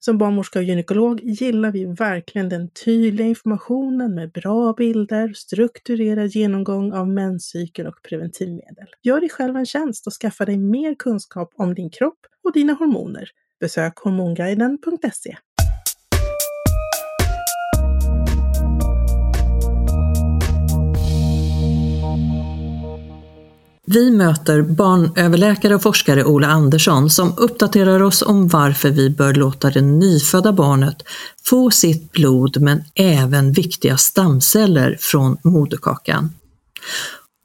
Som barnmorska och gynekolog gillar vi verkligen den tydliga informationen med bra bilder, strukturerad genomgång av menscykeln och preventivmedel. Gör dig själv en tjänst och skaffa dig mer kunskap om din kropp och dina hormoner. Besök hormonguiden.se. Vi möter barnöverläkare och forskare Ola Andersson som uppdaterar oss om varför vi bör låta det nyfödda barnet få sitt blod men även viktiga stamceller från moderkakan.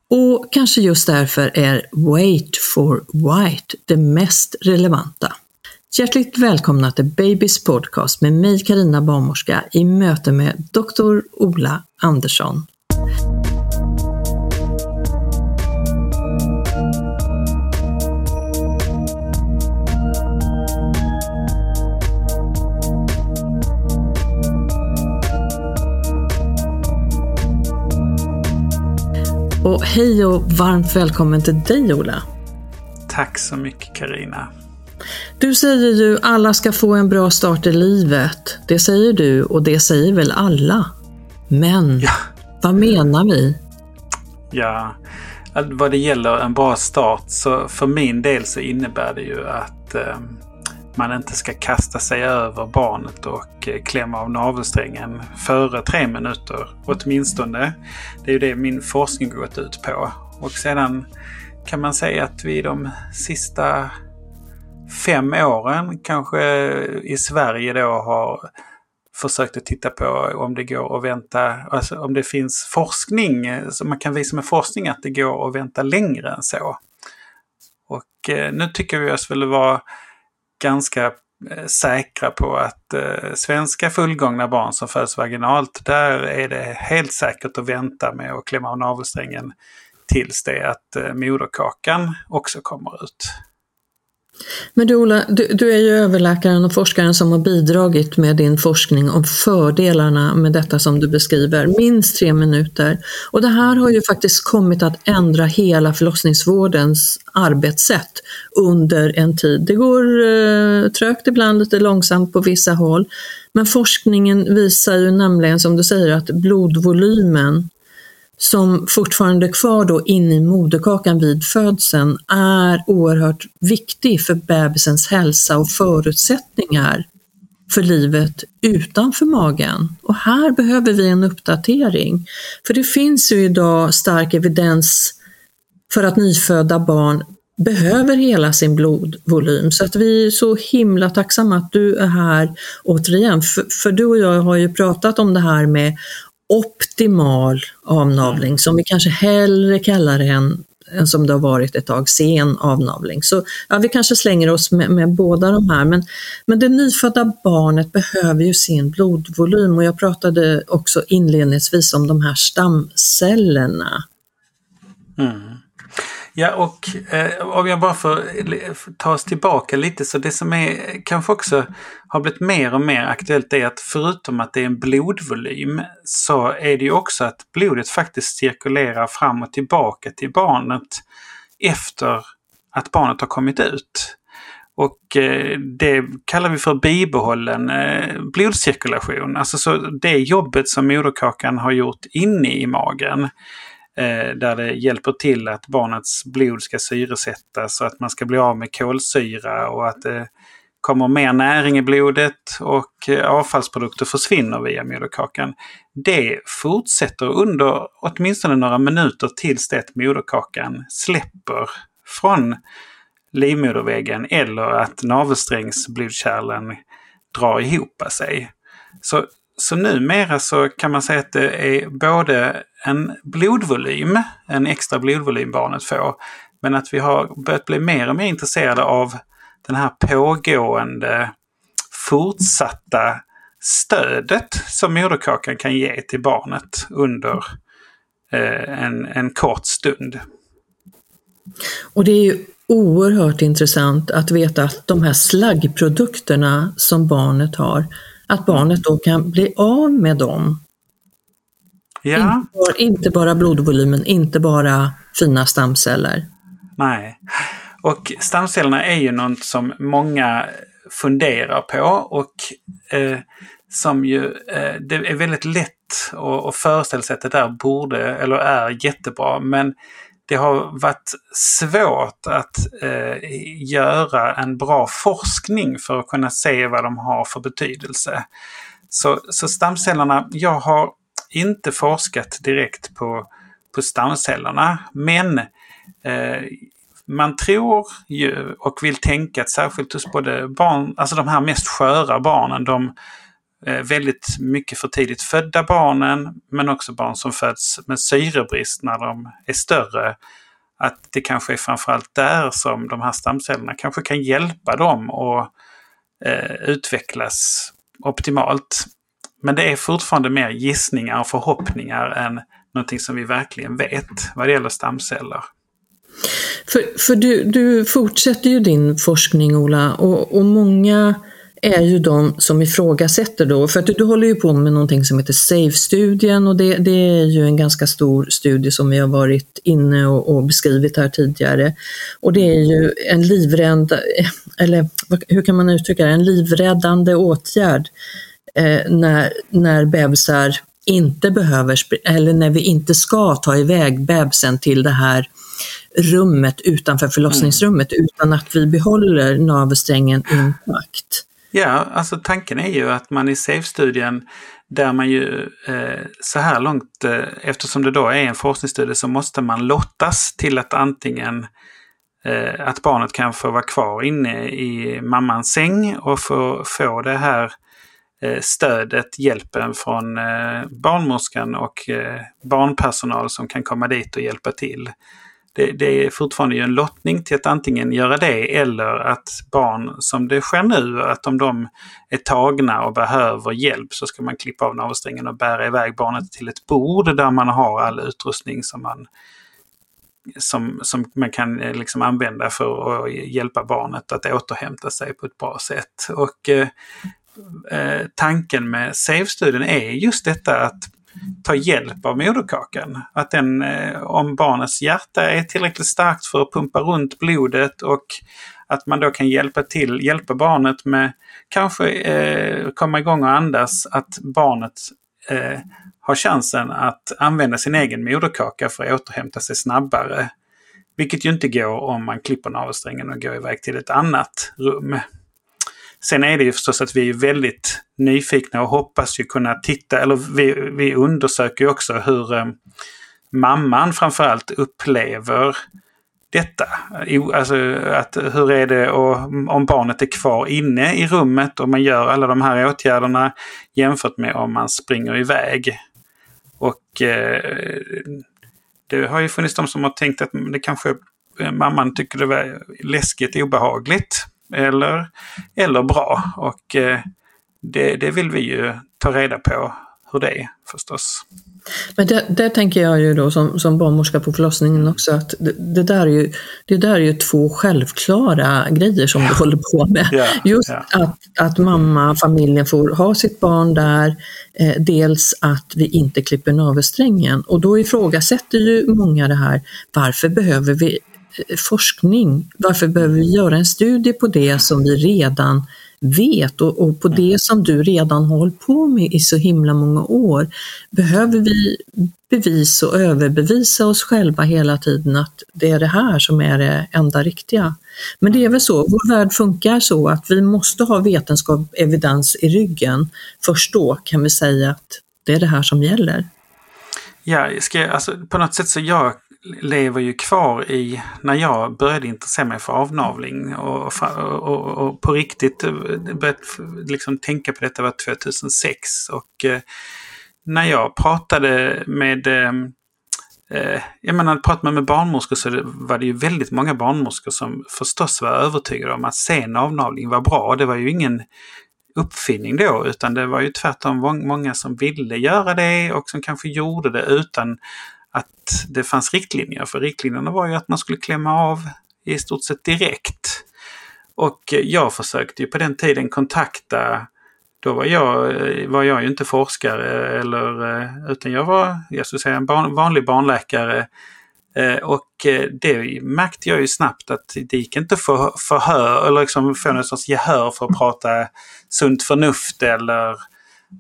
Och kanske just därför är Wait for White det mest relevanta. Hjärtligt välkomna till Babys podcast med mig Karina barnmorska i möte med Dr. Ola Andersson. Och hej och varmt välkommen till dig Ola. Tack så mycket Karina. Du säger ju alla ska få en bra start i livet. Det säger du och det säger väl alla. Men ja. vad menar vi? Ja, vad det gäller en bra start så för min del så innebär det ju att eh, man inte ska kasta sig över barnet och eh, klämma av navelsträngen före tre minuter. Åtminstone. Det är ju det min forskning gått ut på. Och sedan kan man säga att vi de sista fem åren kanske i Sverige då har försökt att titta på om det går att vänta, alltså om det finns forskning, så man kan visa med forskning att det går att vänta längre än så. Och eh, nu tycker vi oss väl vara ganska eh, säkra på att eh, svenska fullgångna barn som föds vaginalt, där är det helt säkert att vänta med att klämma av navelsträngen tills det att eh, moderkakan också kommer ut. Men du Ola, du, du, är ju överläkaren och forskaren som har bidragit med din forskning om fördelarna med detta som du beskriver, minst tre minuter. Och det här har ju faktiskt kommit att ändra hela förlossningsvårdens arbetssätt under en tid. Det går eh, trögt ibland, lite långsamt på vissa håll. Men forskningen visar ju nämligen, som du säger, att blodvolymen som fortfarande är kvar då inne i moderkakan vid födseln är oerhört viktig för bebisens hälsa och förutsättningar för livet utanför magen. Och här behöver vi en uppdatering. För det finns ju idag stark evidens för att nyfödda barn behöver hela sin blodvolym. Så att vi är så himla tacksamma att du är här återigen. För, för du och jag har ju pratat om det här med optimal avnavling, som vi kanske hellre kallar det än, än som det har varit ett tag, sen avnavling. Så ja, vi kanske slänger oss med, med båda de här, men, men det nyfödda barnet behöver ju sin blodvolym och jag pratade också inledningsvis om de här stamcellerna. Mm. Ja, och eh, om jag bara får ta oss tillbaka lite så det som är kanske också har blivit mer och mer aktuellt är att förutom att det är en blodvolym så är det ju också att blodet faktiskt cirkulerar fram och tillbaka till barnet efter att barnet har kommit ut. Och eh, det kallar vi för bibehållen eh, blodcirkulation. Alltså så det jobbet som moderkakan har gjort inne i magen. Eh, där det hjälper till att barnets blod ska syresättas så att man ska bli av med kolsyra och att det kommer mer näring i blodet och eh, avfallsprodukter försvinner via moderkakan. Det fortsätter under åtminstone några minuter tills det moderkakan släpper från livmoderväggen eller att navelsträngsblodkärlen drar ihop sig. Så, så numera så kan man säga att det är både en blodvolym, en extra blodvolym barnet får, men att vi har börjat bli mer och mer intresserade av den här pågående fortsatta stödet som moderkakan kan ge till barnet under eh, en, en kort stund. Och det är ju oerhört intressant att veta att de här slaggprodukterna som barnet har, att barnet då kan bli av med dem. Ja. Inte, bara, inte bara blodvolymen, inte bara fina stamceller. Nej. Och stamcellerna är ju något som många funderar på och eh, som ju, eh, det är väldigt lätt att, att föreställa sig att det där borde, eller är jättebra, men det har varit svårt att eh, göra en bra forskning för att kunna se vad de har för betydelse. Så, så stamcellerna, jag har inte forskat direkt på, på stamcellerna men eh, man tror ju och vill tänka att särskilt hos både barn, alltså de här mest sköra barnen, de Eh, väldigt mycket för tidigt födda barnen men också barn som föds med syrebrist när de är större. Att det kanske är framförallt där som de här stamcellerna kanske kan hjälpa dem att eh, utvecklas optimalt. Men det är fortfarande mer gissningar och förhoppningar än någonting som vi verkligen vet vad det gäller stamceller. För, för du, du fortsätter ju din forskning Ola och, och många är ju de som ifrågasätter då, för att du, du håller ju på med någonting som heter SAFE-studien och det, det, är ju en ganska stor studie som vi har varit inne och, och beskrivit här tidigare. Och det är ju en livrädd, eller hur kan man uttrycka det, en livräddande åtgärd eh, när, när bebisar inte behöver, eller när vi inte ska ta iväg bebisen till det här rummet utanför förlossningsrummet mm. utan att vi behåller navelsträngen intakt. Ja, alltså tanken är ju att man i SAFE-studien där man ju eh, så här långt, eh, eftersom det då är en forskningsstudie, så måste man lottas till att antingen eh, att barnet kan få vara kvar inne i mammans säng och få, få det här Eh, stödet, hjälpen från eh, barnmorskan och eh, barnpersonal som kan komma dit och hjälpa till det, det, är fortfarande en lottning till att antingen göra det eller att barn som det sker nu, att om de är tagna och behöver hjälp så ska man klippa av navelsträngen och bära iväg barnet till ett bord där man har all utrustning som man som, som man kan liksom använda för att hjälpa barnet att återhämta sig på ett bra sätt. Och eh, eh tanken med SAVE-studien är just detta att ta hjälp av moderkakan. Att den, eh, om barnets hjärta är tillräckligt starkt för att pumpa runt blodet och att man då kan hjälpa till, hjälpa barnet med kanske eh, komma igång och andas, att barnet eh, har chansen att använda sin egen moderkaka för att återhämta sig snabbare. Vilket ju inte går om man klipper navelsträngen och går iväg till ett annat rum. Sen är det ju förstås att vi är väldigt nyfikna och hoppas ju kunna titta, eller vi, vi undersöker ju också hur eh, mamman framförallt upplever detta. Alltså att hur är det och, om barnet är kvar inne i rummet och man gör alla de här åtgärderna jämfört med om man springer iväg. Och eh, det har ju funnits de som har tänkt att det kanske eh, mamman tycker det var läskigt obehagligt eller, eller bra. Och eh, det, det vill vi ju ta reda på hur det är förstås. Men det, där tänker jag ju då som, som barnmorska på förlossningen också att det, det, där är ju, det där är ju två självklara grejer som du håller på med. Ja, Just ja. Att, att mamma, familjen får ha sitt barn där, eh, dels att vi inte klipper navelsträngen och då ifrågasätter ju många det här, varför behöver vi forskning? Varför behöver vi göra en studie på det som vi redan vet och, och på det som du redan har hållit på med i så himla många år, behöver vi bevisa och överbevisa oss själva hela tiden att det är det här som är det enda riktiga. Men det är väl så, vår värld funkar så att vi måste ha vetenskap, evidens i ryggen. Först då kan vi säga att det är det här som gäller. Ja, ska jag, alltså, på något sätt så jag lever ju kvar i när jag började intressera mig för avnavling och, och, och på riktigt eh, började liksom tänka på detta var 2006. Och eh, när jag pratade med ehm, eh, jag menar, pratat man med barnmorskor så var det ju väldigt många barnmorskor som förstås var övertygade om att sen avnavling var bra. Det var ju ingen uppfinning då, utan det var ju tvärtom många som ville göra det och som kanske gjorde det utan att det fanns riktlinjer. För riktlinjerna var ju att man skulle klämma av i stort sett direkt. Och jag försökte ju på den tiden kontakta då var jag, var jag ju inte forskare eller, eh, utan jag var jag skulle säga, en barn, vanlig barnläkare. Eh, och eh, det märkte jag ju snabbt att det gick inte för förhör eller liksom få någon sorts gehör för att prata sunt förnuft eller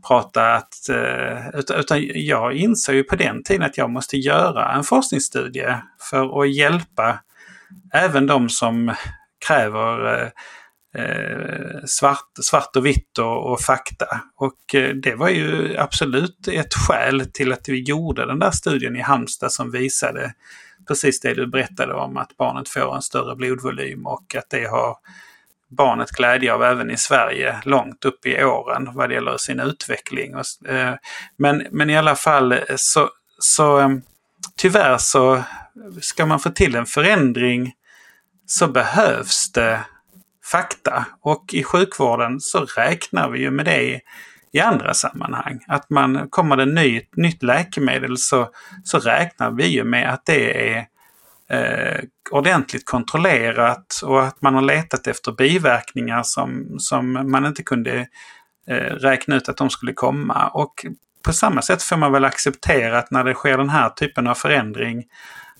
prata att... Eh, utan jag insåg ju på den tiden att jag måste göra en forskningsstudie för att hjälpa även de som kräver Eh, eh svart, svart och vitt och, och fakta. Och eh, det var ju absolut ett skäl till att vi gjorde den där studien i Halmstad som visade precis det du berättade om att barnet får en större blodvolym och att det har barnet glädje av även i Sverige långt upp i åren vad det gäller sin utveckling. Eh, men, men i alla fall eh, så, så eh, tyvärr så ska man få till en förändring så behövs det fakta. Och i sjukvården så räknar vi ju med det i andra sammanhang. Att man kommer det nytt, nytt läkemedel så, så räknar vi ju med att det är eh, ordentligt kontrollerat och att man har letat efter biverkningar som, som man inte kunde eh, räkna ut att de skulle komma. Och på samma sätt får man väl acceptera att när det sker den här typen av förändring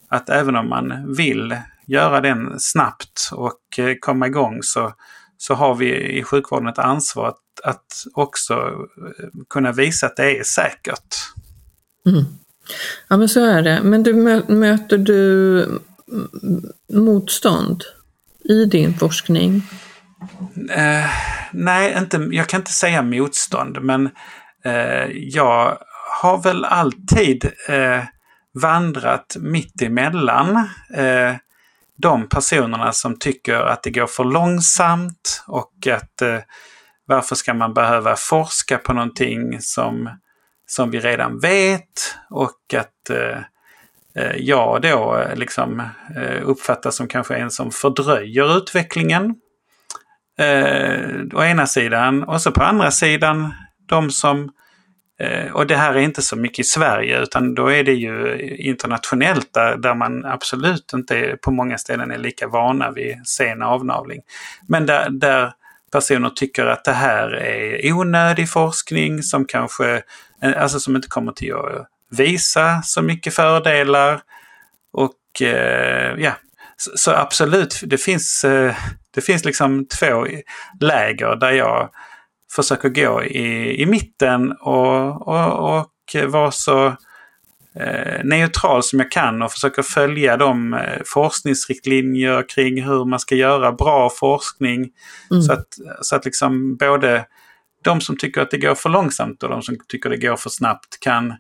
att även om man vill göra den snabbt och eh, komma igång så, så har vi i sjukvården ett ansvar att, att också eh, kunna visa att det är säkert. Mm. Ja men så är det. Men du, möter du motstånd i din forskning? Uh, nej, inte, jag kan inte säga motstånd men uh, jag har väl alltid uh, vandrat mitt emellan eh, de personerna som tycker att det går för långsamt och att eh, varför ska man behöva forska på någonting som, som vi redan vet och att eh, eh jag då eh, liksom eh, uppfattas som kanske en som fördröjer utvecklingen. Eh, å ena sidan och så på andra sidan de som eh, och det här är inte så mycket i Sverige utan då är det ju internationellt där, där man absolut inte på många ställen är lika vana vid sen avnavling. Men där, där personer tycker att det här är onödig forskning som kanske alltså som inte kommer till att visa så mycket fördelar. Och eh, ja, så, så, absolut, det finns, det finns liksom två läger där jag försöker gå i, i mitten och, och, och vara så eh, neutral som jag kan och försöker följa de eh, forskningsriktlinjer kring hur man ska göra bra forskning. Mm. Så att, så att liksom både de som tycker att det går för långsamt och de som tycker att det går för snabbt kan,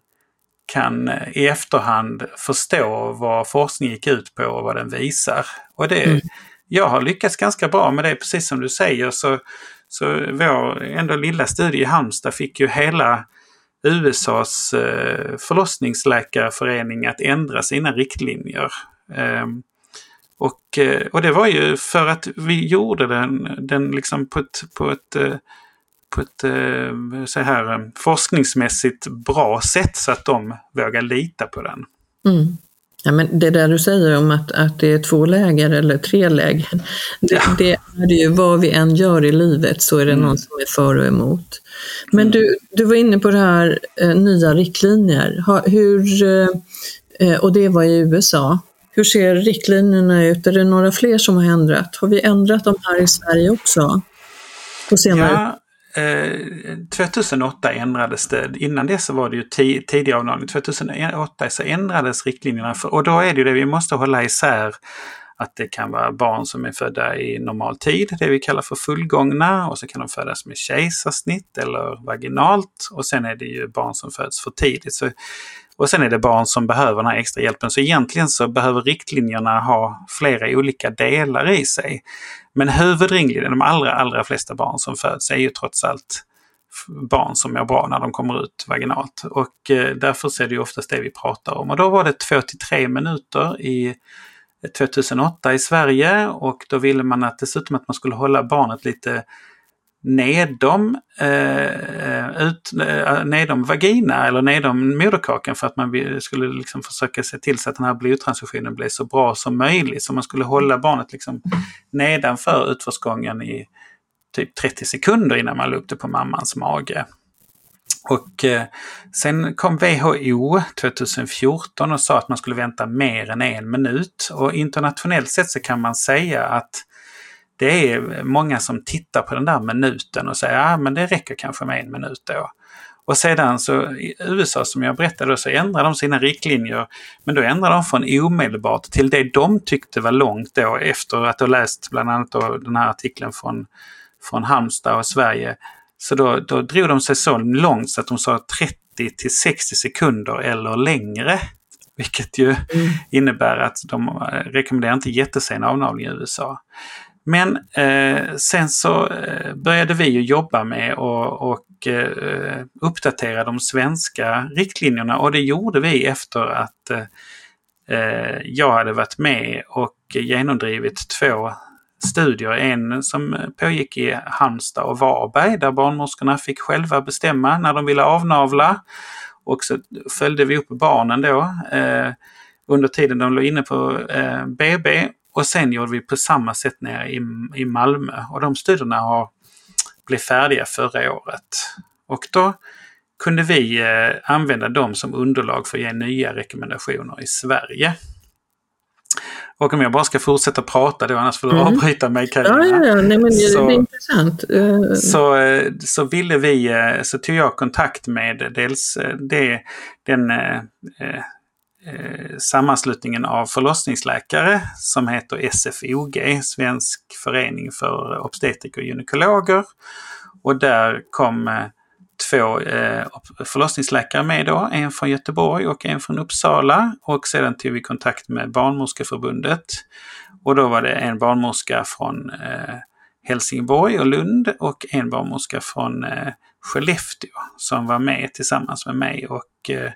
kan eh, i efterhand förstå vad forskning gick ut på och vad den visar. Och det, mm. Jag har lyckats ganska bra med det, precis som du säger. Så, så vår ändå lilla studie i Halmstad fick ju hela USAs eh, förlossningsläkarförening att ändra sina riktlinjer. Ehm, och, eh, och det var ju för att vi gjorde den, den liksom på ett, på ett, på ett eh, så här, eh, forskningsmässigt bra sätt så att de vågar lita på den. Mm. Ja, men det där du säger om att, att det är två läger eller tre läger, det, ja. det är det ju vad vi än gör i livet så är det mm. någon som är för och emot. Men mm. du, du var inne på det här eh, nya riktlinjer. Ha, hur, eh, och det var i USA. Hur ser riktlinjerna ut? Är det några fler som har ändrat? Har vi ändrat dem här i Sverige också? På senare? Ja, eh, 2008 ändrades det. Innan det så var det ju tidig avnavling. 2008 så ändrades riktlinjerna. För, och då är det ju det vi måste hålla isär att det kan vara barn som är födda i normal tid, det vi kallar för fullgångna, och så kan de födas med kejsarsnitt eller vaginalt och sen är det ju barn som föds för tidigt. Så och sen är det barn som behöver den här extra hjälpen. Så egentligen så behöver riktlinjerna ha flera olika delar i sig. Men huvudringlinjen, de allra, allra flesta barn som föds är ju trots allt barn som mår bra när de kommer ut vaginalt. Och eh, därför är det ju oftast det vi pratar om. Och då var det 2 till 3 minuter i 2008 i Sverige och då ville man att dessutom att man skulle hålla barnet lite nedom, eh, eh, ut, eh, nedom vagina eller nedom moderkakan för att man skulle liksom försöka se till så att den här blodtransfusionen blev så bra som möjligt. Så man skulle hålla barnet liksom nedanför utförsgången i typ 30 sekunder innan man la upp det på mammans mage. Och eh, sen kom WHO 2014 och sa att man skulle vänta mer än en minut. Och internationellt sett så kan man säga att det är många som tittar på den där minuten och säger att ah, men det räcker kanske med en minut då. Och sedan så i USA som jag berättade så ändrar de sina riktlinjer. Men då ändrar de från omedelbart till det de tyckte var långt då efter att ha läst bland annat den här artikeln från, från Halmstad och Sverige. Så då, då drog de sig så långt så att de sa 30 till 60 sekunder eller längre. Vilket ju mm. innebär att de rekommenderar inte jättesen avnavling i USA. Men eh, sen så eh, började vi ju jobba med och, och eh, uppdatera de svenska riktlinjerna och det gjorde vi efter att eh, eh, jag hade varit med och genomdrivit två studier. En som pågick i Halmstad och Varberg där barnmorskorna fick själva bestämma när de ville avnavla. Och så följde vi upp barnen då eh, under tiden de låg inne på eh, BB och sen gjorde vi på samma sätt nere i, i Malmö och de studierna har blivit färdiga förra året. Och då kunde vi eh, använda dem som underlag för att ge nya rekommendationer i Sverige. Och om jag bara ska fortsätta prata då, annars får du mm. avbryta mig Carina. Ja, ja, nej, men så, det är intressant. Uh. Så, eh, så ville vi, eh, så tog jag kontakt med dels det, den eh, sammanslutningen av förlossningsläkare som heter SFOG, Svensk förening för obstetriker och gynekologer. Och där kom eh, två eh, förlossningsläkare med då, en från Göteborg och en från Uppsala. Och sedan tog vi kontakt med Barnmorskeförbundet. Och då var det en barnmorska från eh, Helsingborg och Lund och en barnmorska från eh, Skellefteå som var med tillsammans med mig och eh,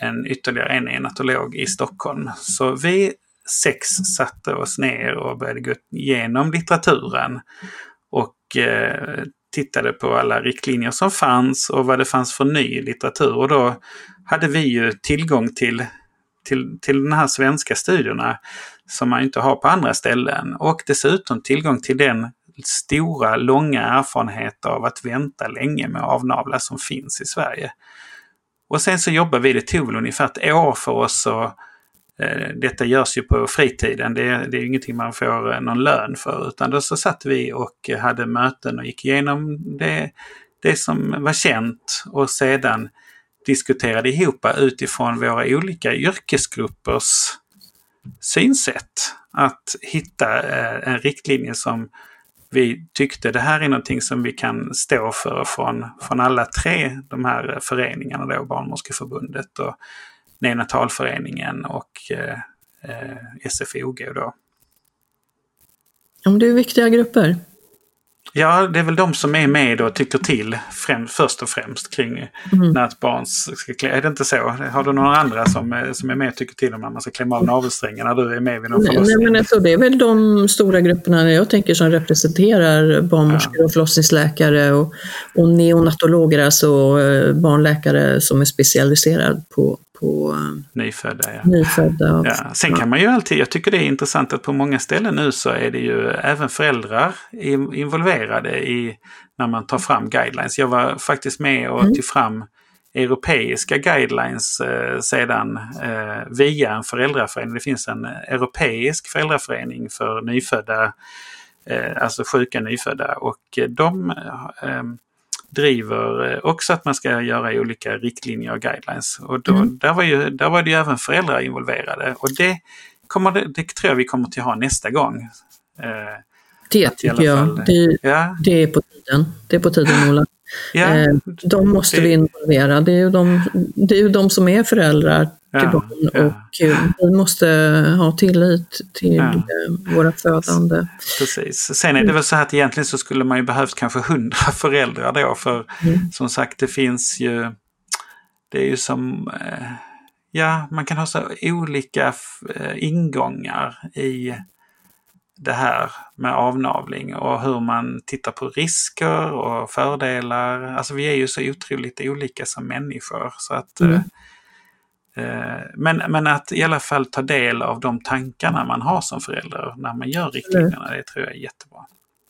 en ytterligare en enatolog i Stockholm. Så vi sex satte oss ner och började gå igenom litteraturen och eh, tittade på alla riktlinjer som fanns och vad det fanns för ny litteratur. Och då hade vi ju tillgång till, till, till de här svenska studierna som man inte har på andra ställen. Och dessutom tillgång till den stora, långa erfarenhet av att vänta länge med avnavla som finns i Sverige. Och sen så jobbar vi, det tog väl ungefär ett år för oss och eh, detta görs ju på fritiden, det, det är ingenting man får eh, någon lön för. Utan då så satt vi och hade möten och gick igenom det, det som var känt och sedan diskuterade ihop utifrån våra olika yrkesgruppers synsätt. Att hitta eh, en riktlinje som vi tyckte det här är någonting som vi kan stå för från, från alla tre de här föreningarna då, Barnmorskeförbundet och Neonatalföreningen och eh, eh SFOG då. Ja, det är viktiga grupper. Ja, det är väl de som är med och tycker till främ, först och främst kring mm. när ett barn ska klä. Är det inte så? Har du några andra som, som är med och tycker till om när man ska klämma av navelsträngen när du är med vid någon förlossning? Nej, men alltså, det är väl de stora grupperna jag tänker som representerar barnmorskor ja. och förlossningsläkare och, och neonatologer, alltså eh, barnläkare som är specialiserade på på eh, nyfödda. Ja. nyfödda ja. Sen kan man ju alltid, jag tycker det är intressant att på många ställen nu så är det ju även föräldrar involverade i när man tar fram guidelines. Jag var faktiskt med och mm. tog fram europeiska guidelines eh, sedan eh, via en föräldraförening. Det finns en europeisk föräldraförening för nyfödda, eh, alltså sjuka nyfödda och de eh, driver eh, också att man ska göra olika riktlinjer och guidelines. Och då, mm. där, var ju, där var det ju även föräldrar involverade. Och det, kommer, det, det tror jag vi kommer till ha nästa gång. Eh, det tycker jag. Fall, det, ja. det, är på tiden. Det är på tiden Ola. Ja, eh, de måste vi involvera. Det är, ju de, det är ju de som är föräldrar till ja, barn ja. och eh, vi måste ha tillit till ja. Eh, våra födande. Precis. Sen är det väl så här att egentligen så skulle man ju behövt kanske hundra föräldrar då för mm. som sagt det finns ju det är ju som eh, ja man kan ha så olika ingångar i det här med avnavling och hur man tittar på risker och fördelar. Alltså vi är ju så otroligt olika som människor. så att mm. Eh, men, men att i alla fall ta del av de tankarna man har som förälder när man gör riktlinjerna, det tror jag är jättebra.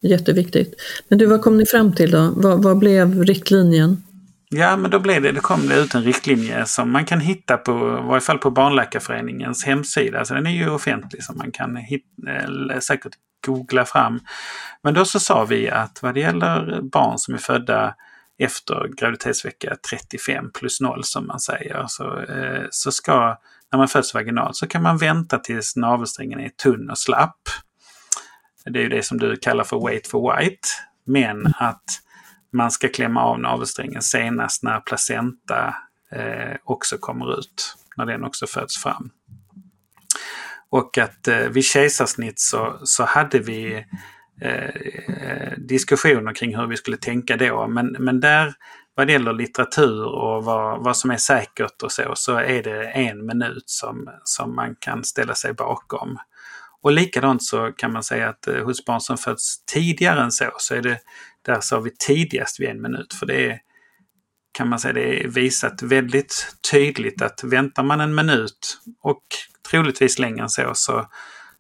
Jätteviktigt. Men du, vad kom ni fram till då? Vad, vad blev riktlinjen? Ja, men då blev det, det kom det ut en riktlinje som man kan hitta på, i varje fall på Barnläkarföreningens hemsida. Så den är ju offentlig så man kan hit, eh, säkert googla fram. Men då så sa vi att vad det gäller barn som är födda efter graviditetsvecka 35 plus 0 som man säger. Så, eh, så ska, när man föds vaginalt så kan man vänta tills navelsträngen är tunn och slapp. Det är ju det som du kallar för wait for white. Men att man ska klämma av navelsträngen senast när placenta eh, också kommer ut. När den också föds fram. Och att eh, vid kejsarsnitt så, så hade vi eh, eh, diskussioner kring hur vi skulle tänka då. Men, men där vad det gäller litteratur och vad, vad som är säkert och så, så är det en minut som, som man kan ställa sig bakom. Och likadant så kan man säga att eh, hos barn som föds tidigare än så, så är det där sa vi tidigast vid en minut. För det är, kan man säga, det är visat väldigt tydligt att väntar man en minut och troligtvis längre än så, så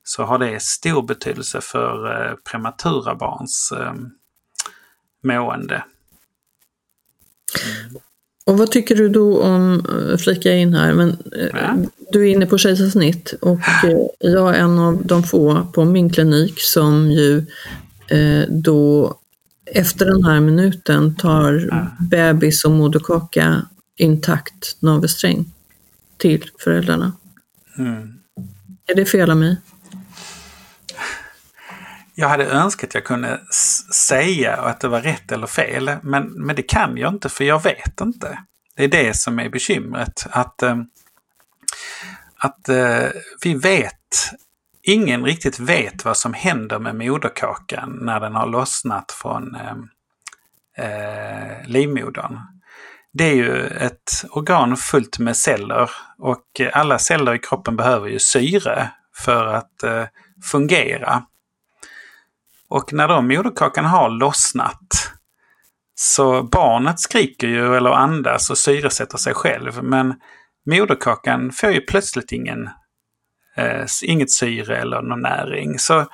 så har det stor betydelse för eh, prematura barns eh, mående. Mm. Och vad tycker du då om, eh, flika in här, men ja. du är inne på kejsarsnitt och jag är en av de få på min klinik som ju då efter den här minuten tar bebis och moderkaka intakt navelsträng till föräldrarna. Mm. Är det fel av mig? Jag hade önskat att jag kunde säga att det var rätt eller fel, men, men det kan jag inte för jag vet inte. Det är det som är bekymret. Att, äh, att äh, vi vet, ingen riktigt vet vad som händer med moderkakan när den har lossnat från ehm, eh, livmodern. Det är ju ett organ fullt med celler och alla celler i kroppen behöver ju syre för att eh, fungera. Och när då moderkakan har lossnat så barnet skriker ju eller andas och syresätter sig själv. Men moderkakan får ju plötsligt ingen, eh, inget syre eller någon näring. Så eh,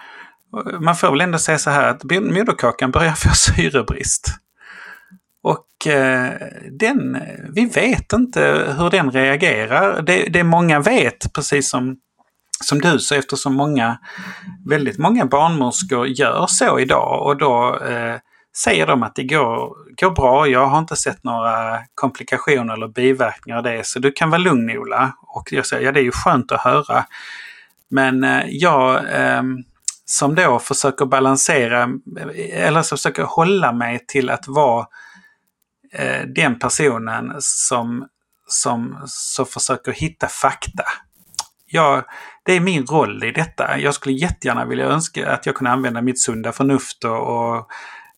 man får väl ändå säga så här att moderkakan börjar få syrebrist. Och eh, den, eh, vi vet inte hur den reagerar. Det, det många vet, precis som som du så eftersom många, väldigt många barnmorskor gör så idag och då eh, säger de att det går, går bra. Jag har inte sett några komplikationer eller biverkningar av det så du kan vara lugn Ola. Och jag säger ja det är ju skönt att höra. Men eh, jag ehm, som då försöker balansera eller som försöker hålla mig till att vara eh, den personen som, som som försöker hitta fakta jag, det är min roll i detta. Jag skulle jättegärna vilja önska att jag kunde använda mitt sunda förnuft och, och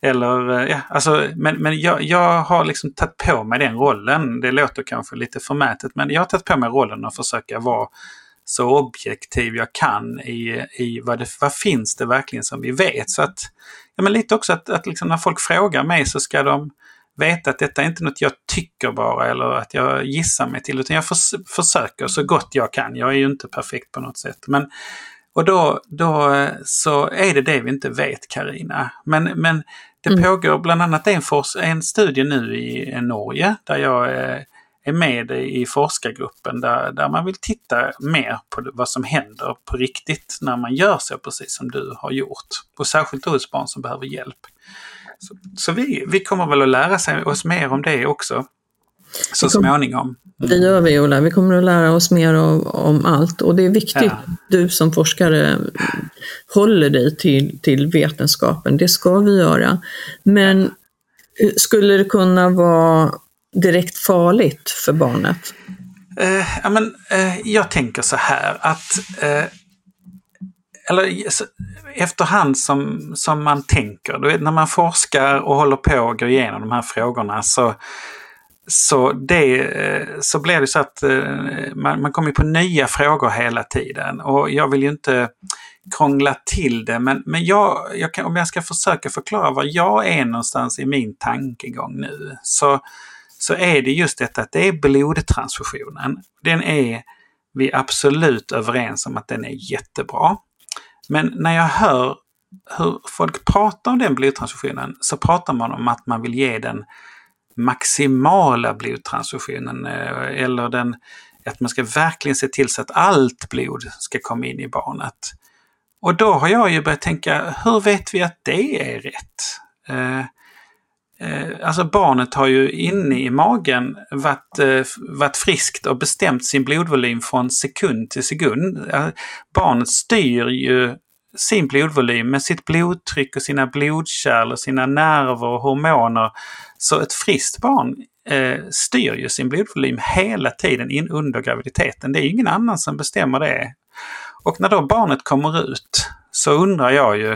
eller, eh, ja, alltså, men men jag, jag har liksom tagit på mig den rollen. Det låter kanske lite förmätet men jag har tagit på mig rollen att försöka vara så objektiv jag kan i, i vad, det, vad finns det verkligen som vi vet. Så att, ja, men lite också att, att liksom när folk frågar mig så ska de veta att detta är inte något jag tycker bara eller att jag gissar mig till utan jag förs försöker så gott jag kan. Jag är ju inte perfekt på något sätt. Men, och då, då eh, så är det det vi inte vet Karina. Men, men det mm. pågår bland annat en, en studie nu i Norge där jag är med i forskargruppen där, där man vill titta mer på vad som händer på riktigt när man gör så precis som du har gjort. Och särskilt hos barn som behöver hjälp. Så, så, vi, vi kommer väl att lära sig oss mer om det också. Så småningom. Mm. Det gör vi Ola, vi kommer att lära oss mer om, om allt och det är viktigt ja. du som forskare håller dig till, till vetenskapen, det ska vi göra. Men skulle det kunna vara direkt farligt för barnet? Eh, ja, men, eh, jag tänker så här att eh, eller efterhand som, som man tänker, du vet, när man forskar och håller på och går igenom de här frågorna så, så, det, eh, så blir det så att eh, man, man kommer på nya frågor hela tiden. Och jag vill ju inte krångla till det men, men jag, jag kan, om jag ska försöka förklara var jag är någonstans i min tankegång nu så så är det just detta att det är blodtransfusionen. Den är vi absolut överens om att den är jättebra. Men när jag hör hur folk pratar om den blodtransfusionen så pratar man om att man vill ge den maximala blodtransfusionen eh, eller den, att man ska verkligen se till så att allt blod ska komma in i barnet. Och då har jag ju börjat tänka, hur vet vi att det är rätt? Eh, Eh, alltså barnet har ju inne i magen varit, eh, varit friskt och bestämt sin blodvolym från sekund till sekund. Eh, barnet styr ju sin blodvolym med sitt blodtryck och sina blodkärl och sina nerver och hormoner. Så ett friskt barn eh, styr ju sin blodvolym hela tiden in under graviditeten. Det är ingen annan som bestämmer det. Och när då barnet kommer ut så undrar jag ju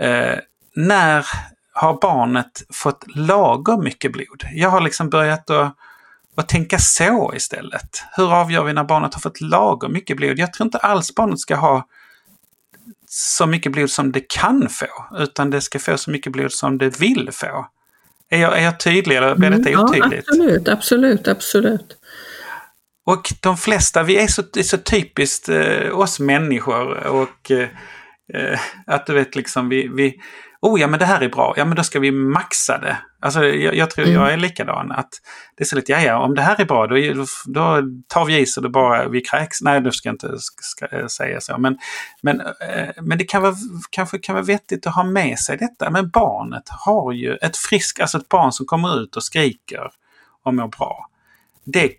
eh, när har barnet fått lagom mycket blod? Jag har liksom börjat att, att tänka så istället. Hur avgör vi när barnet har fått lagom mycket blod? Jag tror inte alls barnet ska ha så mycket blod som det kan få, utan det ska få så mycket blod som det vill få. Är jag, är jag tydlig eller blir detta otydligt? Ja, absolut, absolut, absolut. Och de flesta, vi är så, är så typiskt eh, oss människor och eh, eh att du vet liksom vi, vi, oh ja men det här är bra, ja men då ska vi maxa det. Alltså jag, jag tror mm. jag är likadan. Att det är så lite, ja ja om det här är bra då, då tar vi i så det bara vi kräks. Nej, nu ska jag inte ska säga så. Men, men, eh, men det kan vara, kanske kan vara vettigt att ha med sig detta. Men barnet har ju ett friskt, alltså ett barn som kommer ut och skriker och mår bra. Det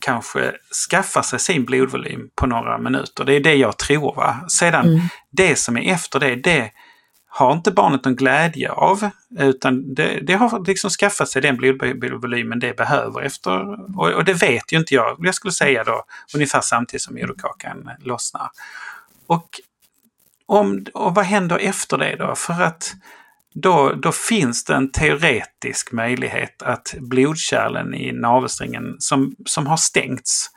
kanske skaffar sig sin blodvolym på några minuter. Det är det jag tror. Va? Sedan mm. det som är efter det, det har inte barnet någon glädje av. Utan det, det har liksom skaffat sig den blodvolymen det behöver efter. Och, och, det vet ju inte jag. Jag skulle säga då ungefär samtidigt som moderkakan lossnar. Och, om, och vad händer efter det då? För att då, då finns det en teoretisk möjlighet att blodkärlen i navelsträngen som, som har stängts,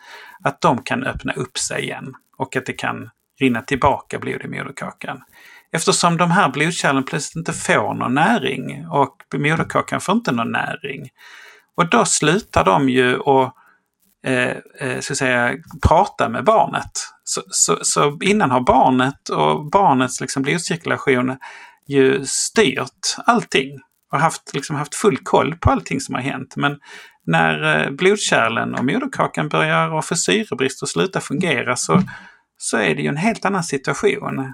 att de kan öppna upp sig igen och att det kan rinna tillbaka blod i moderkakan. Eftersom de här blodkärlen plötsligt inte får någon näring och moderkakan får inte någon näring. Och då slutar de ju att eh, eh, ska säga, prata med barnet. Så, så, så, innan har barnet och barnets liksom, blodcirkulation ju styrt allting och haft, liksom, haft full koll på allting som har hänt. Men när eh, blodkärlen och moderkakan börjar få syrebrist och sluta fungera så, så är det ju en helt annan situation.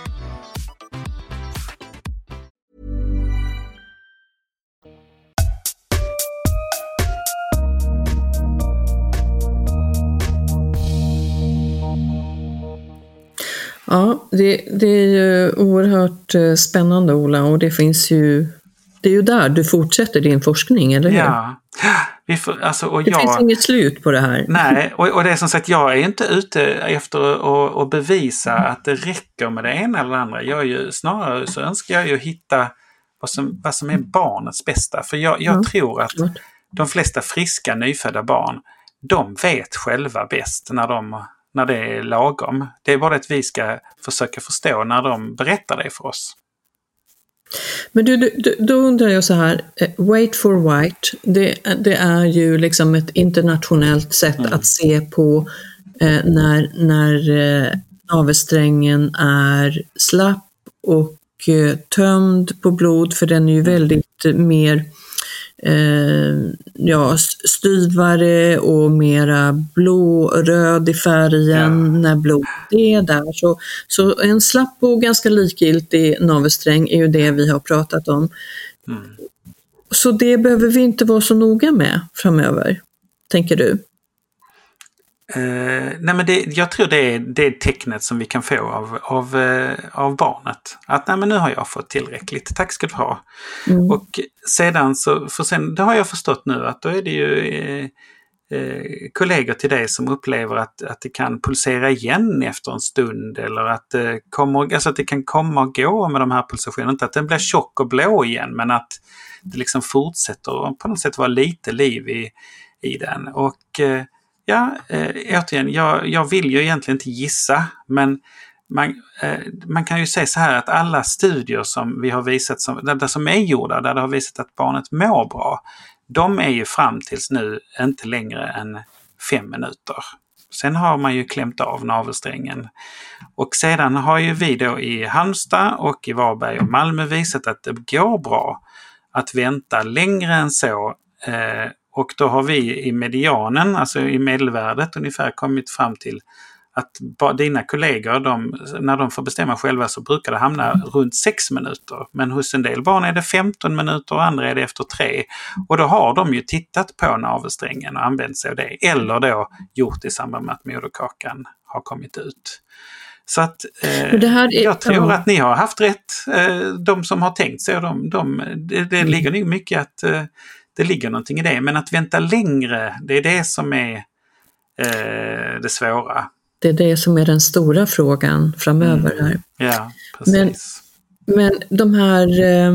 Det, det är ju oerhört eh, spännande Ola och det finns ju det är ju där du fortsätter din forskning, eller hur? Ja. Vi får, alltså, och det jag, finns inget slut på det här. Nej, och, och det är som sagt, jag är inte ute efter att, bevisa att det räcker med det ena eller det andra. Jag är ju, snarare så önskar jag ju hitta vad som, vad som är barnets bästa. För jag, jag Ja, tror att de flesta friska nyfödda barn, de vet själva bäst när, de, när det är lagom. Det är bara att vi ska försöka förstå när de berättar det för oss. Men du, du, då undrar jag så här, eh, Wait for White, det, det är ju liksom ett internationellt sätt Mm. att se på eh, när, när eh, navelsträngen är slapp och eh, tömd på blod, för den är ju väldigt eh, mer eh, ja, styvare och mera blåröd i färgen när blodet är där. Så, så en slapp och ganska likgiltig navelsträng är ju det vi har pratat om. Mm. Så det behöver vi inte vara så noga med framöver, tänker du? Eh, nej men det, jag tror det är det tecknet som vi kan få av, av, eh, av barnet. Att nej men nu har jag fått tillräckligt, tack ska du ha. Mm. Och sedan så, för sen, det har jag förstått nu att då är det ju eh, eh, kollegor till dig som upplever att, att det kan pulsera igen efter en stund eller att det, kommer, alltså att det kan komma och gå med de här pulsationerna. Inte att den blir tjock och blå igen men att det liksom fortsätter på något sätt vara lite liv i, i den. Och eh, ja, eh, återigen, jag, jag vill ju egentligen inte gissa men man, eh, man kan ju säga så här att alla studier som vi har visat, som, där, där som är gjorda, där det har visat att barnet mår bra, de är ju fram tills nu inte längre än fem minuter. Sen har man ju klämt av navelsträngen. Och sedan har ju vi då i Halmstad och i Varberg och Malmö visat att det går bra att vänta längre än så. Eh, och då har vi i medianen, alltså i medelvärdet ungefär kommit fram till att dina kollegor, de, när de får bestämma själva så brukar det hamna runt 6 minuter. Men hos en del barn är det 15 minuter och andra är det efter 3. Och då har de ju tittat på navelsträngen och använt sig av det. Eller då gjort i samband med att moderkakan har kommit ut. Så att eh, är- jag tror ja. att ni har haft rätt, eh, de som har tänkt så. De, de, det, det ligger nog mycket att eh, det ligger någonting i det. Men att vänta längre, det är det som är eh, det svåra. Det är det som är den stora frågan framöver här. Ja, precis. Men- Men de här, eh,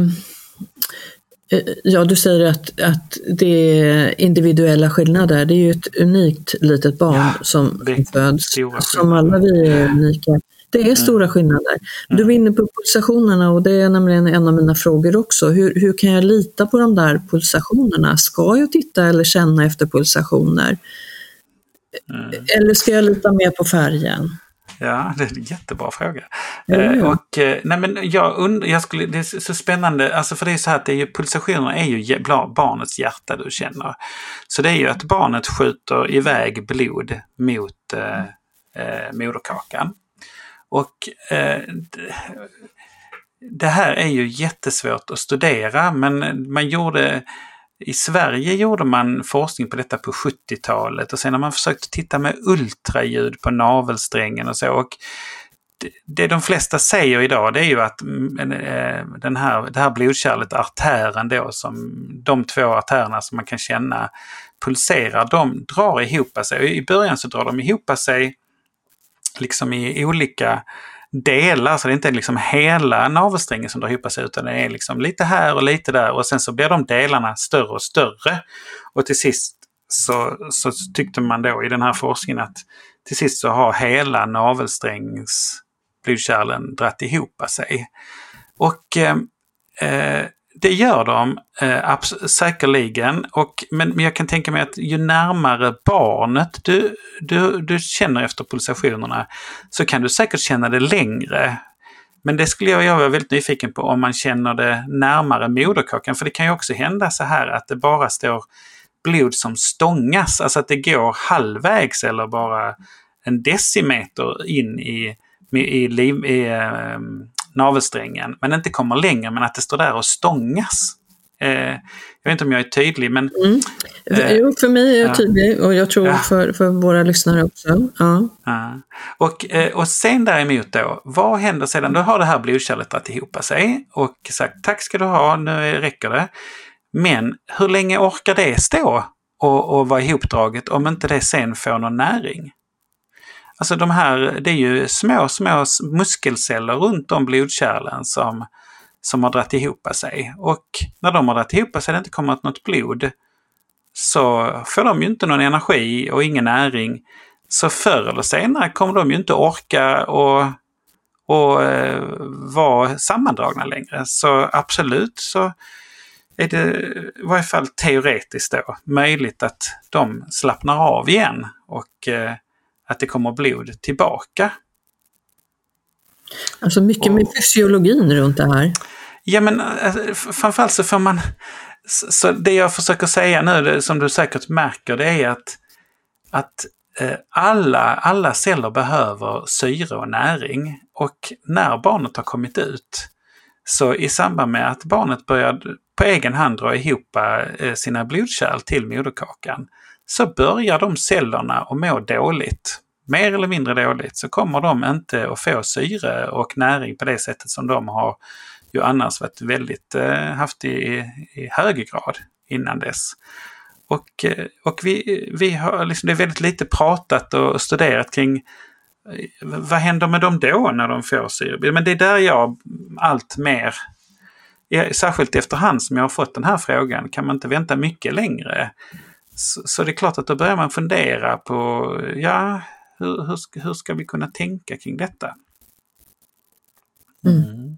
eh, ja du säger att, att det är individuella skillnader. Det är ju ett unikt litet barn Ja, som föds, som alla vi är unika. Det är stora skillnader. Du var inne på pulsationerna och det är nämligen en av mina frågor också. Hur, hur kan jag lita på de där pulsationerna? Ska jag titta eller känna efter pulsationer? Eller ska jag lita mer på färgen? Ja, det är en jättebra fråga. Ja. och, eh, nej men jag undrar, jag skulle, det är så spännande, alltså för det är så här att det är ju, pulsationerna är ju barnets hjärta du känner. Så det är ju att barnet skjuter iväg blod mot eh, eh, moderkakan. Och eh, det här är ju jättesvårt att studera men man gjorde i Sverige gjorde man forskning på detta på 70-talet och sen har man försökt titta med ultraljud på navelsträngen och så. Och det- de flesta säger idag det är ju att mm, eh, den här, det här blodkärlet, artären då, som de två artärerna som man kan känna pulserar, de drar ihop sig. I början så drar de ihop sig liksom i olika delar, så det är inte liksom hela navelsträngen som drar ihop sig utan det är liksom lite här och lite där och sen så blir de delarna större och större. Och till sist så, så tyckte man då i den här forskningen att till sist så har hela navelsträngs blodkärlen dratt ihop sig. Och eh, eh det gör de eh, säkerligen. Och, men, men jag kan tänka mig att ju närmare barnet du, du, du känner efter pulsationerna så kan du säkert känna det längre. Men det skulle jag vara väldigt nyfiken på om man känner det närmare moderkakan. För det kan ju också hända så här att det bara står blod som stångas, alltså att det går halvvägs eller bara en decimeter in i, i, liv, i i navelsträngen, men inte kommer längre, men att det står där och stångas. Eh, jag vet inte om jag är tydlig, men... Mm. Eh, jo, för mig är jag tydlig och jag tror ja. för, för våra lyssnare också. Ja. ja. Och, eh, och sen däremot då, vad händer sedan? Då har det här blodkärlet dragit ihop sig och sagt tack ska du ha, nu räcker det. Men hur länge orkar det stå och, och vara ihopdraget om inte det sen får någon näring? Alltså de här, det är ju små, små muskelceller runt om blodkärlen som, som har dragit ihop sig. Och när de har dragit ihop sig och det inte kommer något blod så får de ju inte någon energi och ingen näring. Så förr eller senare kommer de ju inte orka och, och eh, vara sammandragna längre. Så absolut så är det i varje fall teoretiskt då möjligt att de slappnar av igen och eh, att det kommer blod tillbaka. Alltså mycket med fysiologin runt det här. Ja men alltså, framförallt så får man... Så det jag försöker säga nu, det, som du säkert märker, det är att, att eh, alla, alla celler behöver syre och näring. Och när barnet har kommit ut, så i samband med att barnet börjar på egen hand dra ihop eh, sina blodkärl till moderkakan, så börjar de cellerna att må dåligt. Mer eller mindre dåligt så kommer de inte att få syre och näring på det sättet som de har ju annars varit väldigt eh, haft i, i hög grad innan dess. Och, eh, och vi, vi har liksom, det är väldigt lite pratat och studerat kring eh, vad händer med dem då när de får syre? Men det är där jag allt mer, särskilt efterhand som jag har fått den här frågan, kan man inte vänta mycket längre? Så, så, det är klart att då börjar man fundera på, ja, hur, hur, ska, hur ska vi kunna tänka kring detta? Mm. Mm.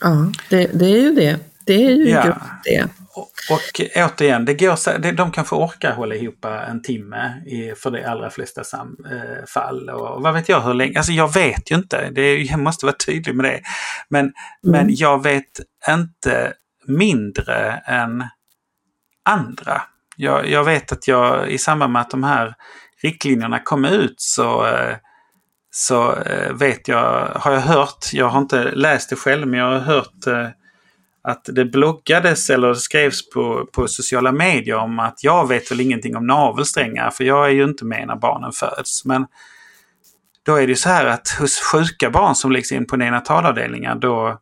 Ja, det, det, är ju det. Det är ju ja. det. Och, och återigen, det går, de kanske orkar hålla ihop en timme i, för de allra flesta sam, eh, fall. Och vad vet jag hur länge, alltså jag vet ju inte, det, jag måste vara tydlig med det. Men, mm. men jag vet inte mindre än andra. Jag, jag vet att jag i samband med att de här riktlinjerna kom ut så, eh, så eh, vet jag, har jag hört, jag har inte läst det själv, men jag har hört eh, att det bloggades eller skrevs på, på sociala medier om att jag vet väl ingenting om navelsträngar för jag är ju inte med när barnen föds. Men då är det så här att hos sjuka barn som läggs in på neonatalavdelningar då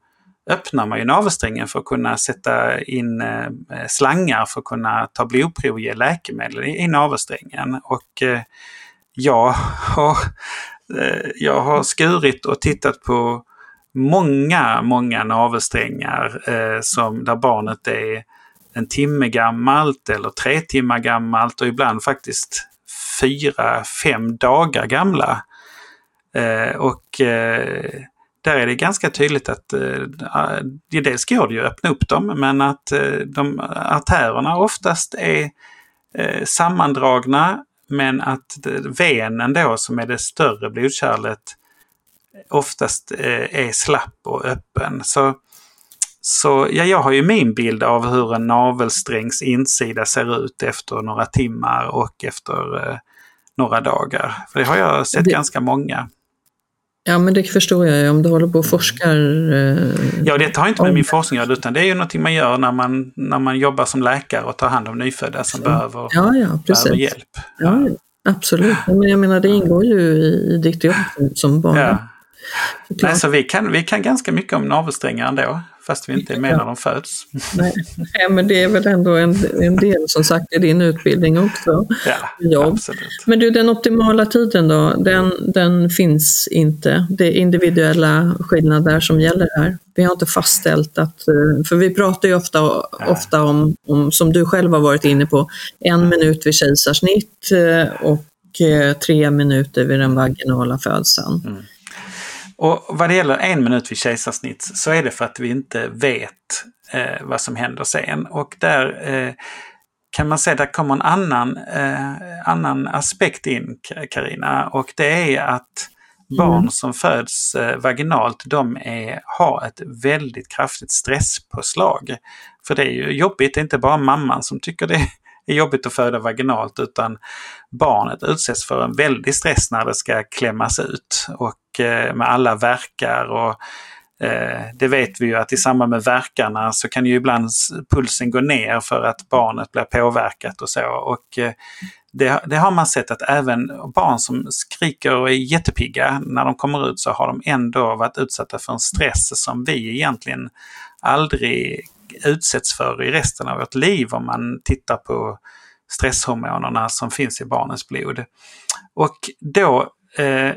öppnar man ju navelsträngen för att kunna sätta in eh, slangar för att kunna ta blodprov och ge läkemedel i, i navelsträngen. Och eh, jag, har, eh, jag har skurit och tittat på många, många navelsträngar eh, som, där barnet är en timme gammalt eller tre timmar gammalt och ibland faktiskt fyra, fem dagar gamla. Eh, och eh, där är det ganska tydligt att eh, dels går det ju att öppna upp dem men att eh, de artärerna oftast är eh, sammandragna men att venen då som är det större blodkärlet oftast eh, är slapp och öppen. Så, så ja, jag har ju min bild av hur en navelsträngs insida ser ut efter några timmar och efter eh, några dagar. För det har jag sett det, ganska många. Ja, men det förstår jag ju om du håller på och forskar. Eh, ja, det har inte med min forskning att utan det är ju någonting man gör när man, när man jobbar som läkare och tar hand om nyfödda som ja. behöver, ja, ja, behöver hjälp. Ja. ja. absolut. Men jag menar, det ingår ju i, i ditt jobb som barn. Ja. Nej, så vi kan, vi kan ganska mycket om navelsträngar ändå, fast vi inte är med när de föds. Nej, men det är väl ändå en, en del som sagt i din utbildning också. Ja, Jobb. absolut. Men du, den optimala tiden då, den, den finns inte. Det är individuella skillnader som gäller här. Vi har inte fastställt att, eh, för vi pratar ju ofta, ofta om, om, som du själv har varit inne på, en minut vid kejsarsnitt eh, och eh, tre minuter vid den vaginala födseln. Mm. Och vad det gäller en minut vid kejsarsnitt så är det för att vi inte vet eh, vad som händer sen. Och där eh, kan man säga, där kommer en annan, eh, annan aspekt in, Karina och det är att barn Mm. som föds eh, vaginalt, de är, har ett väldigt kraftigt stresspåslag. För det är ju jobbigt, det är inte bara mamman som tycker det är är jobbigt att föda vaginalt utan barnet utsätts för en väldig stress när det ska klämmas ut. Och eh, med alla verkar och eh, det vet vi ju att i samband med verkarna så kan ju ibland pulsen gå ner för att barnet blir påverkat och så. Och eh, det, det har man sett att även barn som skriker och är jättepigga, när de kommer ut så har de ändå varit utsatta för en stress som vi egentligen aldrig utsätts för i resten av vårt liv om man tittar på stresshormonerna som finns i barnens blod. Och då eh,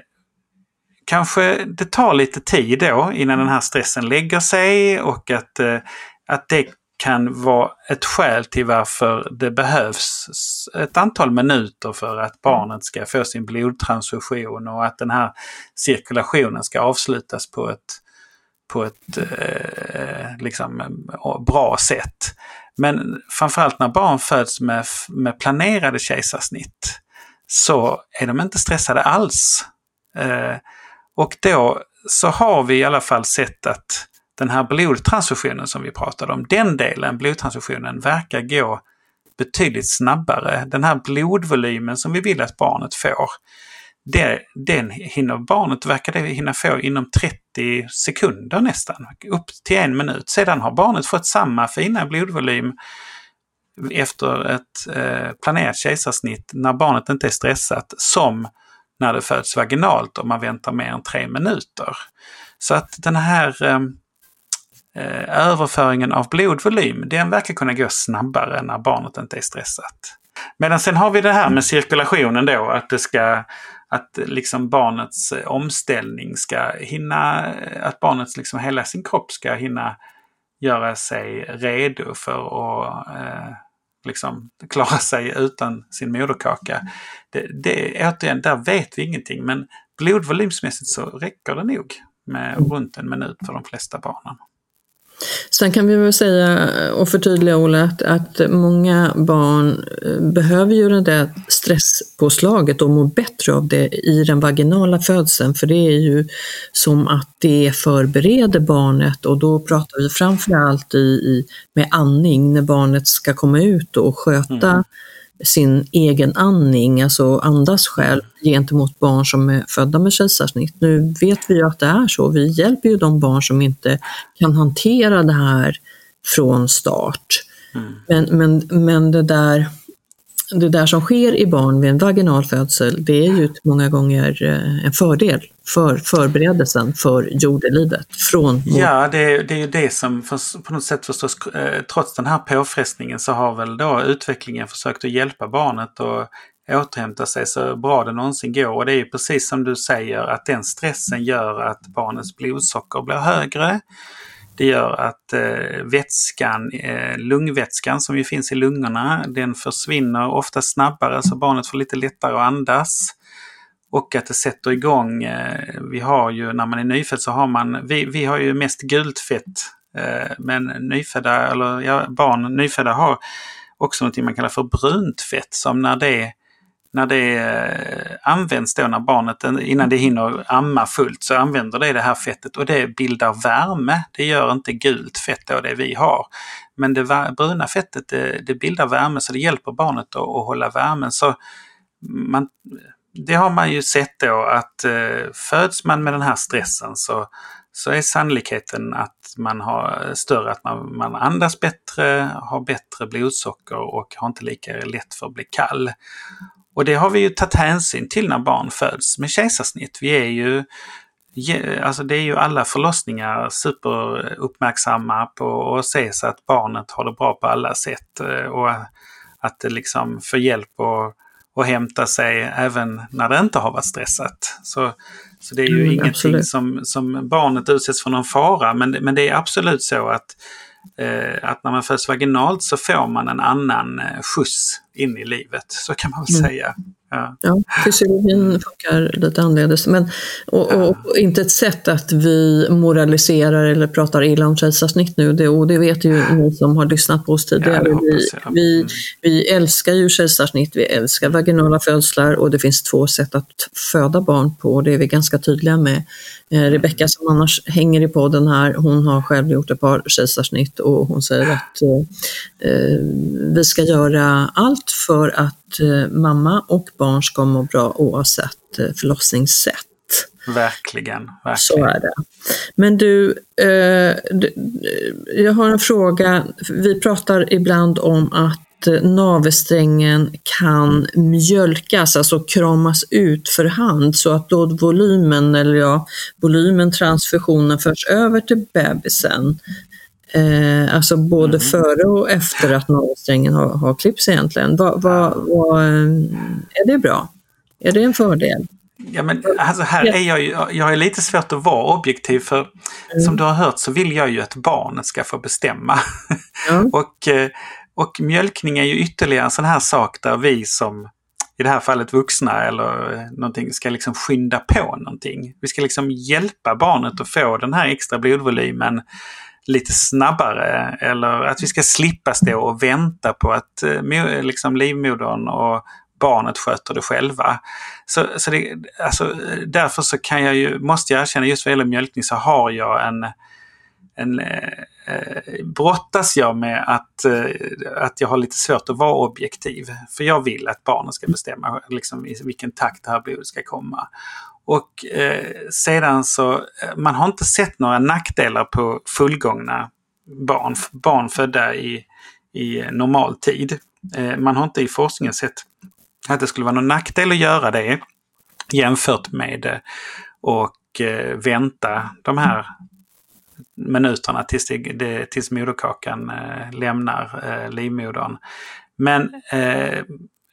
kanske det tar lite tid då innan den här stressen lägger sig och att, eh, att det kan vara ett skäl till varför det behövs ett antal minuter för att barnet ska få sin blodtransfusion och att den här cirkulationen ska avslutas på ett, på ett eh, liksom, eh, bra sätt. Men framförallt när barn föds med, med planerade kejsarsnitt så är de inte stressade alls. Eh, och då så har vi i alla fall sett att den här blodtransfusionen som vi pratade om, den delen, blodtransfusionen, verkar gå betydligt snabbare. Den här blodvolymen som vi vill att barnet får, det, den hinner barnet, verkar det hinna få inom 30 sekunder nästan, upp till en minut. Sedan har barnet fått samma fina blodvolym efter ett eh, planerat kejsarsnitt när barnet inte är stressat som när det föds vaginalt om man väntar mer än tre minuter. Så att den här eh, eh, överföringen av blodvolym, den verkar kunna gå snabbare när barnet inte är stressat. Medan sen har vi det här med cirkulationen då, att det ska att liksom barnets eh, omställning ska hinna, eh, att barnets liksom hela sin kropp ska hinna göra sig redo för att eh, liksom klara sig utan sin moderkaka. Det, det, återigen, där vet vi ingenting men blodvolymsmässigt så räcker det nog med runt en minut för de flesta barnen. Sen kan vi väl säga och förtydliga Ola att, att många barn eh, behöver ju det där stresspåslaget och mår bättre av det i den vaginala födseln för det är ju som att det förbereder barnet och då pratar vi framförallt i, i, med andning när barnet ska komma ut och sköta Mm sin egen andning, alltså andas själv gentemot barn som är födda med kejsarsnitt. Nu vet vi ju att det är så. Vi hjälper ju de barn som inte kan hantera det här från start. Mm. Men, men, men det, där, det där som sker i barn vid en vaginal födsel, det är ju många gånger eh, en fördel för förberedelsen för jordelivet från Ja, det, det är ju det som för, på något sätt förstås, eh, trots den här påfrestningen så har väl då utvecklingen försökt att hjälpa barnet att återhämta sig så bra det någonsin går. Och det är ju precis som du säger att den stressen gör att barnets blodsocker blir högre. Det gör att eh, vätskan, eh, lungvätskan som ju finns i lungorna, den försvinner ofta snabbare så barnet får lite lättare att andas. Och att det sätter igång, eh, vi har ju när man är nyfödd så har man, vi, vi har ju mest gult fett. Eh, men nyfödda, eller ja, barn, nyfödda har också något man kallar för brunt fett som när det när det eh, används då när barnet, eh, innan det hinner amma fullt, så använder det det här fettet och det bildar värme. Det gör inte gult fett då, det vi har. Men det bruna fettet det, det bildar värme så det hjälper barnet att, att hålla värmen. Så man, det har man ju sett då att eh, föds man med den här stressen så, så är sannolikheten att man har eh, större, att man, man andas bättre, har bättre blodsocker och har inte lika lätt för att bli kall. Och det har vi ju tagit hänsyn till när barn föds med kejsarsnitt. Vi är ju alltså det är ju alla förlossningar superuppmärksamma på att se så att barnet har det bra på alla sätt. Och att det liksom får hjälp och, och hämta sig även när det inte har varit stressat. Så, så det är ju mm, ingenting som, som barnet utsätts för någon fara. Men, men det är absolut så att eh, att när man föds vaginalt så får man en annan eh, skjuts in i livet. Så kan man väl mm. säga. Ja. ja, fysiologin funkar lite annorledes. Men, och, och, och, inte ett sätt att vi moraliserar eller pratar illa om kejsarsnitt nu. Det, och det vet ju ni som har lyssnat på oss tidigare. Ja, vi, vi, mm. vi älskar ju kejsarsnitt, vi älskar vaginala födslar och det finns två sätt att föda barn på. Och det är vi ganska tydliga med. Eh, Rebecka som annars hänger i podden här, hon har själv gjort ett par kejsarsnitt och hon säger att eh, eh vi ska göra allt för att eh, mamma och barn ska må bra oavsett eh, förlossningssätt. Verkligen, verkligen. Så är det. Men du, eh, jag har en fråga. Vi pratar ibland om att navelsträngen kan mjölkas, alltså kramas ut för hand så att då volymen, eller ja, volymen transfusionen förs över till bebisen. Eh, alltså både mm. före och efter att navelsträngen har, har klippts egentligen. Vad, vad, vad, eh, är det bra? Är det en fördel? Ja, men alltså här är jag ju, jag är lite svårt att vara objektiv för mm. som du har hört så vill jag ju att barnet ska få bestämma. Mm. och, eh, och mjölkning är ju ytterligare en sån här sak där vi som i det här fallet vuxna eller eh, någonting ska liksom skynda på någonting. Vi ska liksom hjälpa barnet att få den här extra blodvolymen lite snabbare eller att vi ska slippa stå och vänta på att eh, liksom livmodern och barnet sköter det själva. Så, så det, alltså, därför så kan jag ju, måste jag erkänna, just vad gäller mjölkning så har jag en, en eh, eh, brottas jag med att, eh, att jag har lite svårt att vara objektiv. För jag vill att barnen ska bestämma liksom, i vilken takt det här blodet ska komma. Och eh, sedan så, eh, man har inte sett några nackdelar på fullgångna barn, barn födda i, i eh, normal tid. Eh, man har inte i forskningen sett att det skulle vara någon nackdel att göra det jämfört med att och eh, vänta de här minuterna tills, det, det, tills moderkakan eh, lämnar eh, livmodern. Men eh,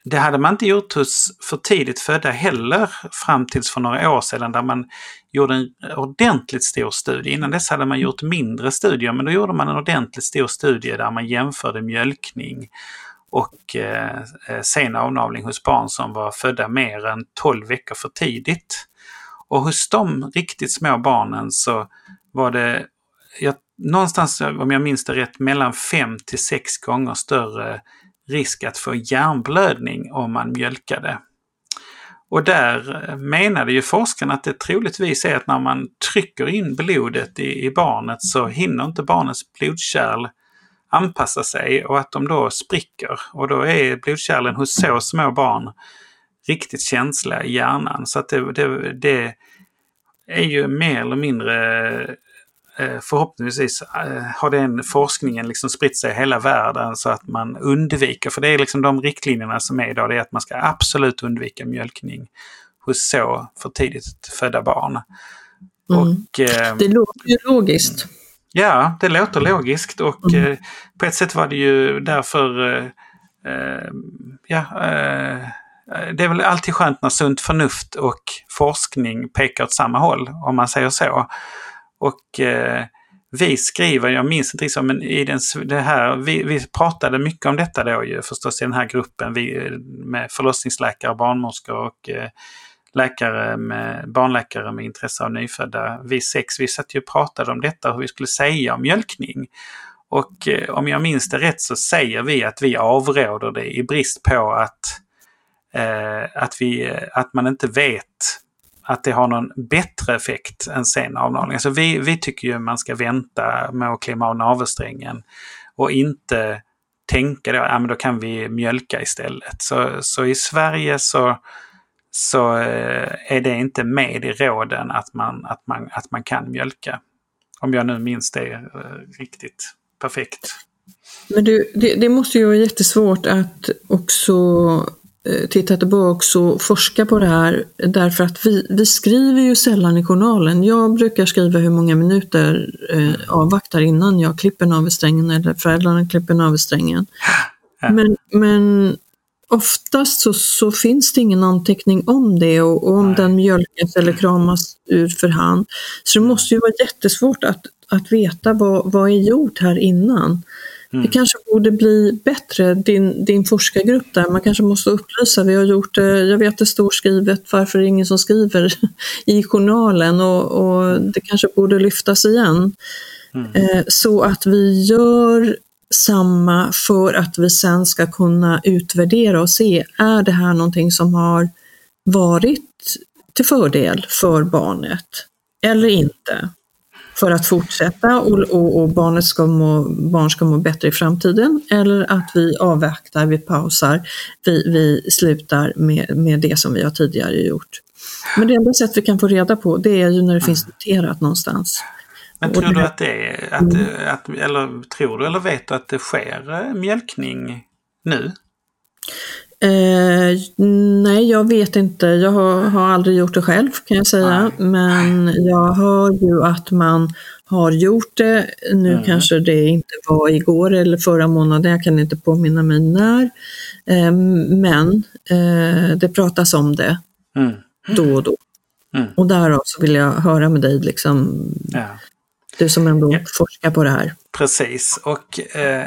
det hade man inte gjort hos för tidigt födda heller fram tills för några år sedan där man gjorde en ordentligt stor studie. Innan dess hade man gjort mindre studier men då gjorde man en ordentligt stor studie där man jämförde mjölkning och eh, eh sen avnavling hos barn som var födda mer än 12 veckor för tidigt. Och hos de riktigt små barnen så var det jag, någonstans, om jag minns det rätt, mellan 5 till 6 gånger större risk att få hjärnblödning om man mjölkade. Och där menade ju forskarna att det troligtvis är att när man trycker in blodet i, i barnet så hinner inte barnets blodkärl anpassa sig och att de då spricker. Och då är blodkärlen hos så små barn riktigt känsliga i hjärnan. Så att det, det, det är ju mer eller mindre förhoppningsvis eh, har den forskningen liksom spritt sig i hela världen så att man undviker, för det är liksom de riktlinjerna som är idag, det är att man ska absolut undvika mjölkning hos så för tidigt födda barn. Mm. Och, eh, det låter ju logiskt. Ja, det låter logiskt och mm. eh, på ett sätt var det ju därför eh, eh ja, det är väl alltid skönt när sunt förnuft och forskning pekar åt samma håll, om man säger så. Och eh, vi skriver, jag minns inte riktigt, men i den, det här, vi, vi pratade mycket om detta då ju förstås i den här gruppen vi, eh, med förlossningsläkare, barnmorskor och eh, läkare med, barnläkare med intresse av nyfödda. Vi sex, vi satt ju och pratade om detta, hur vi skulle säga om mjölkning. Och eh, om jag minns det rätt så säger vi att vi avråder det i brist på att, eh, att, vi, eh, att man inte vet att det har någon bättre effekt än sen avnavling. Alltså vi, vi tycker ju man ska vänta med att klämma av navelsträngen och inte tänka då, ja men då kan vi mjölka istället. Så, så i Sverige så, så eh, är det inte med i råden att man, att, man, att man kan mjölka. Om jag nu minns det eh, riktigt perfekt. Men du, det, det måste ju vara jättesvårt att också eh, titta tillbaka och forska på det här därför att vi, vi skriver ju sällan i journalen. Jag brukar skriva hur många minuter eh, avvaktar innan jag klipper navelsträngen eller föräldrarna klipper navelsträngen. Men, men oftast så, så finns det ingen anteckning om det och, och om Nej. den mjölkas eller kramas ur för hand. Så det måste ju vara jättesvårt att, att veta vad, vad är gjort här innan. Mm. Det kanske borde bli bättre, din, din forskargrupp där, man kanske måste upplysa, vi har gjort det, jag vet det står skrivet, varför är det ingen som skriver i journalen och, och det kanske borde lyftas igen. Mm. Eh, så att vi gör samma för att vi sen ska kunna utvärdera och se, är det här någonting som har varit till fördel för barnet eller inte? För att fortsätta och, och, och barnet ska må, barn ska må bättre i framtiden eller att vi avvaktar, vi pausar, vi, vi slutar med, med det som vi har tidigare gjort. Men det enda sätt vi kan få reda på det är ju när det finns noterat någonstans. Men tror du att det är, att, att, eller tror du eller vet du att det sker eh, mjölkning nu? Eh, nej, jag vet inte. Jag har, har aldrig gjort det själv kan jag säga. Men jag hör ju att man har gjort det. Nu Mm. kanske det inte var igår eller förra månaden, jag kan inte påminna mig när. Eh, men eh, det pratas om det Mm. då och då. Mm. Och därav så vill jag höra med dig, liksom, Ja. du som ändå Ja. forskar på det här. Precis, och eh,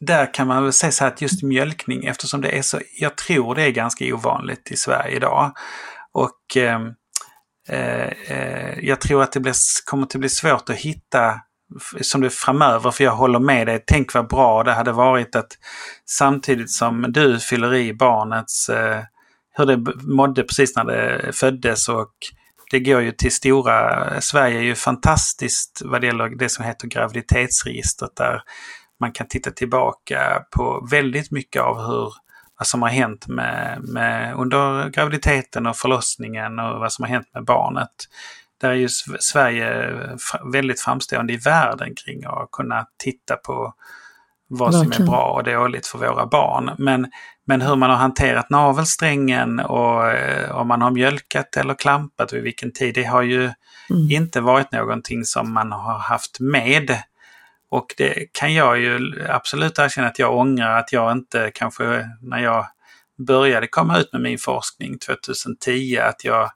där kan man väl säga så här att just mjölkning, eftersom det är så, jag tror det är ganska ovanligt i Sverige idag. Och ehm, eh, eh, jag tror att det blir, kommer att bli svårt att hitta som det framöver, för jag håller med dig. Tänk vad bra det hade varit att samtidigt som du fyller i barnets, eh, hur det mådde precis när det föddes och det går ju till stora, Sverige är ju fantastiskt vad det gäller det som heter graviditetsregistret där man kan titta tillbaka på väldigt mycket av hur, vad som har hänt med, med, under graviditeten och förlossningen och vad som har hänt med barnet. Där är ju Sv- Sverige väldigt framstående i världen kring att kunna titta på vad som är bra och dåligt för våra barn. Men, men hur man har hanterat navelsträngen och eh, om man har mjölkat eller klampat vid vilken tid, det har ju Mm. inte varit någonting som man har haft med. Och det kan jag ju absolut erkänna att jag ångrar att jag inte kanske när jag började komma ut med min forskning 2010 att jag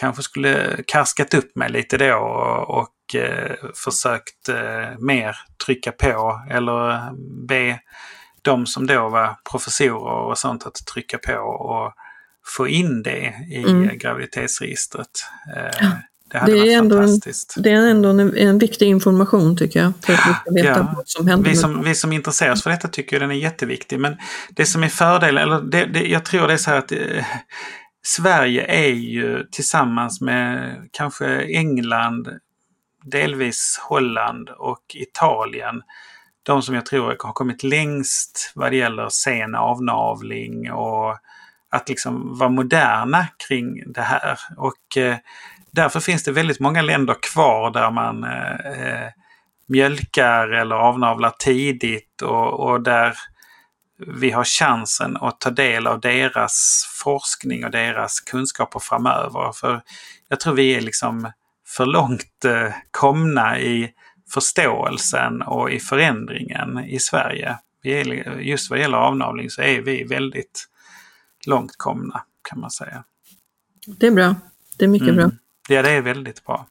kanske skulle karskat upp mig lite då och, och eh, försökt eh, mer trycka på eller be de som då var professorer och sånt att trycka på och få in det i Mm. graviditetsregistret. Eh, det hade Det är varit ändå en- fantastiskt. Det är ändå en, en viktig information tycker jag, för att vi ska veta Ja. vad som händer. Vi som, vi som intresserar oss för detta tycker den är jätteviktig. Men det som är fördelen, eller det, det, jag tror det är så här att eh, Sverige är ju tillsammans med kanske England, delvis Holland och Italien de som jag tror har kommit längst vad det gäller sen avnavling och att liksom vara moderna kring det här. Och eh, därför finns det väldigt många länder kvar där man eh, eh, mjölkar eller avnavlar tidigt och, och där vi har chansen att ta del av deras forskning och deras kunskaper framöver. För jag tror vi är liksom för långt eh, komna i förståelsen och i förändringen i Sverige. Vi är, just vad gäller avnavling så är vi väldigt långt komna kan man säga. Det är bra. Det är mycket Mm. bra. Ja, det är väldigt bra.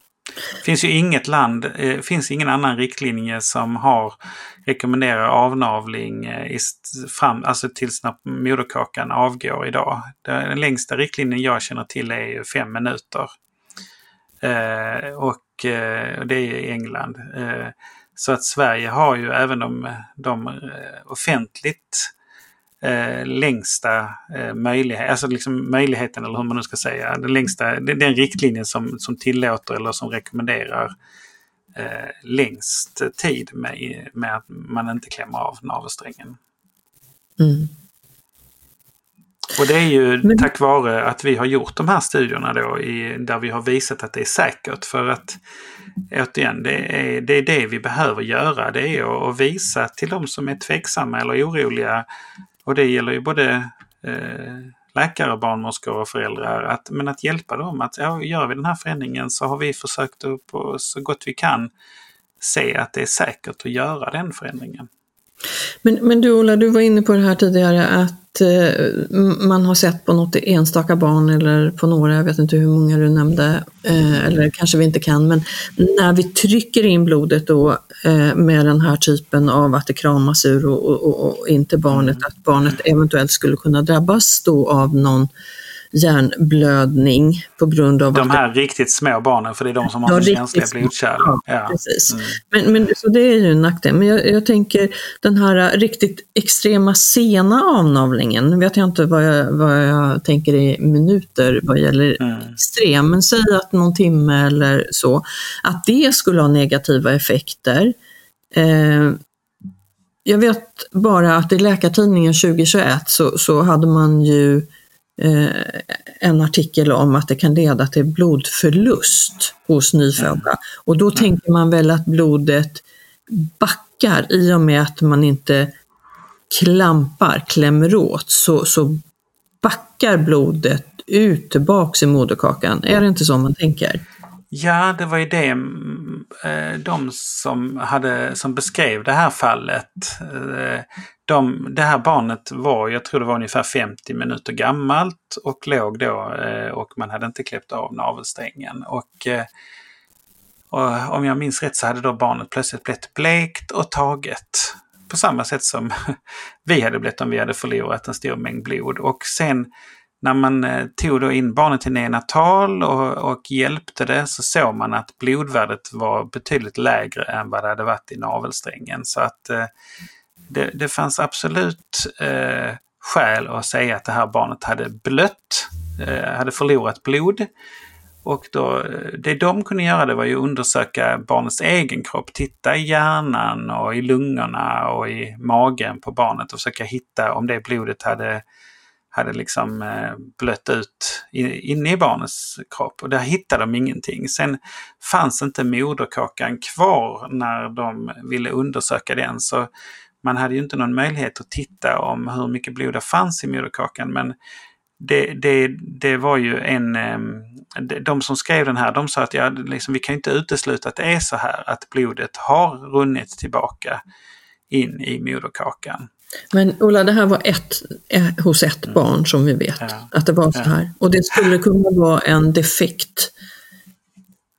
Det finns ju inget land, eh, finns ingen annan riktlinje som har rekommenderar avnavling eh, fram, alltså tills när moderkakan avgår idag. Den längsta riktlinjen jag känner till är ju fem minuter. Eh, och eh, det är i England. Eh, så att Sverige har ju även de, de eh, offentligt eh, längsta eh, möjlighet, alltså liksom möjligheten eller hur man nu ska säga, den längsta, den, riktlinjen som, som tillåter eller som rekommenderar eh, längst tid med, med att man inte klämmer av navelsträngen. Mm. Och det är ju Men- tack vare att vi har gjort de här studierna då i, där vi har visat att det är säkert. För att återigen, det är, det är det vi behöver göra. Det är att visa till de som är tveksamma eller oroliga. Och det gäller ju både eh, läkare, barnmorskor och föräldrar. Att, men att hjälpa dem att ja, gör vi den här förändringen så har vi försökt på så gott vi kan se att det är säkert att göra den förändringen. Men, men du Ola, du var inne på det här tidigare att Eh, man har sett på något enstaka barn eller på några, jag vet inte hur många du nämnde, eh, eller kanske vi inte kan, men när vi trycker in blodet då eh, med den här typen av att det kramas ur och, och, och inte barnet, att barnet eventuellt skulle kunna drabbas då av någon hjärnblödning på grund av... De här det... riktigt små barnen, för det är de som har ja, känsliga blodkärl. Ja. Precis. Mm. Men, men, så det är ju en nackdel. Men jag, jag, tänker den här riktigt extrema sena avnavlingen, nu vet jag inte vad jag, vad jag tänker i minuter vad gäller mm. extrem, men säg att någon timme eller så, att det skulle ha negativa effekter. Eh, jag vet bara att i Läkartidningen 2021 så, så hade man ju en artikel om att det kan leda till blodförlust hos nyfödda. Och då tänker man väl att blodet backar i och med att man inte klampar, klämmer åt, så, så backar blodet ut tillbaks i moderkakan. Är det inte så man tänker? Ja, det var ju det mm, eh, de som, hade, som beskrev det här fallet. Eh, de, det här barnet var, jag tror det var ungefär 50 minuter gammalt och låg då eh, och man hade inte kläppt av navelsträngen. Och, och om jag minns rätt så hade då barnet plötsligt blivit blekt och taget. På samma sätt som vi hade blivit om vi hade förlorat en stor mängd blod. Och sen när man eh, tog då in barnet till neonatal och, och hjälpte det så såg man att blodvärdet var betydligt lägre än vad det hade varit i navelsträngen. Så att eh, det, det fanns absolut eh, skäl att säga att det här barnet hade blött, eh, hade förlorat blod. Och då, eh, det de kunde göra det var ju undersöka barnets egen kropp, titta i hjärnan och i lungorna och i magen på barnet och försöka hitta om det blodet hade hade liksom eh, blött ut inne i barnets kropp och där hittade de ingenting. Sen fanns inte moderkakan kvar när de ville undersöka den så man hade ju inte någon möjlighet att titta om hur mycket blod det fanns i moderkakan men det, det, det var ju en... Ehm, de som skrev den här, de sa att ja, liksom, vi kan inte utesluta att det är så här att blodet har runnit tillbaka in i moderkakan. Men Ola, det här var ett, eh, hos ett mm. barn som vi vet ja. att det var så här. Och det skulle kunna vara en defekt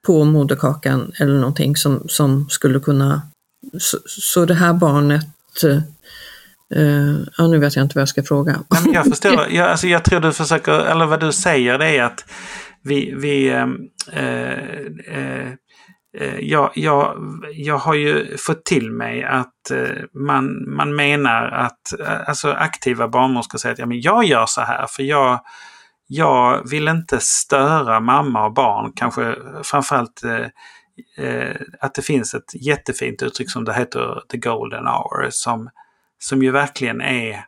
på moderkakan eller någonting som, som skulle kunna... Så, så det här barnet Uh, ja, nu vet jag inte vad jag ska fråga. Men jag förstår. Jag, alltså, jag tror du försöker, eller vad du säger det är att vi, vi uh, Eh, Eh, jag, jag, jag har ju fått till mig att eh, man, man menar att eh, alltså aktiva barnmorskor säger att ja, men jag gör så här för jag, jag vill inte störa mamma och barn. Kanske framförallt eh, att det finns ett jättefint uttryck som det heter the golden hour som, som ju verkligen är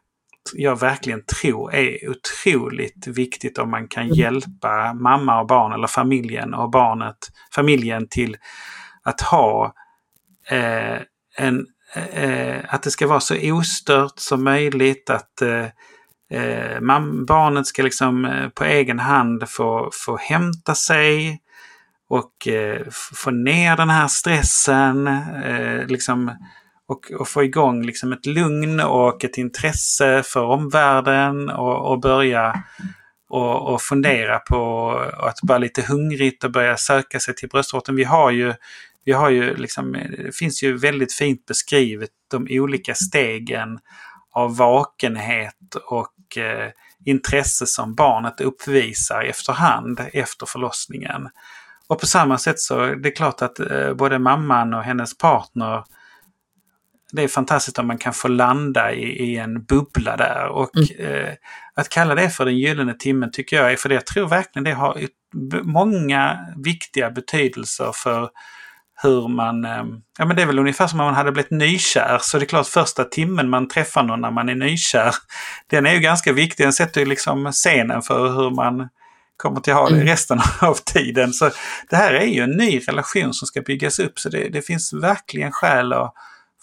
jag verkligen tror är otroligt viktigt om man kan mm. hjälpa mamma och barn eller familjen och barnet, familjen till att ha eh, en, eh, att det ska vara så ostört som möjligt, att eh, eh man, barnet ska liksom eh, på egen hand få, få hämta sig och eh, få ner den här stressen. liksom och, och få igång liksom ett lugn och ett intresse för omvärlden och, och börja och, och fundera på att vara lite hungrigt och börja söka sig till bröstvårtan. Vi har ju, vi har ju liksom, det finns ju väldigt fint beskrivet de olika stegen av vakenhet och eh, intresse som barnet uppvisar efterhand efter förlossningen. Och på samma sätt så det är klart att eh, både mamman och hennes partner det är fantastiskt om man kan få landa i, i en bubbla där. Och mm. eh, att kalla det för den gyllene timmen tycker jag är, för det jag tror verkligen det har många viktiga betydelser för hur man, eh, ja men det är väl ungefär som om man hade blivit nykär. Så det är klart första timmen man träffar någon när man är nykär, den är ju ganska viktig. Den sätter ju liksom scenen för hur man kommer till ha det mm. resten av tiden. Så det här är ju en ny relation som ska byggas upp. Så det, det finns verkligen skäl att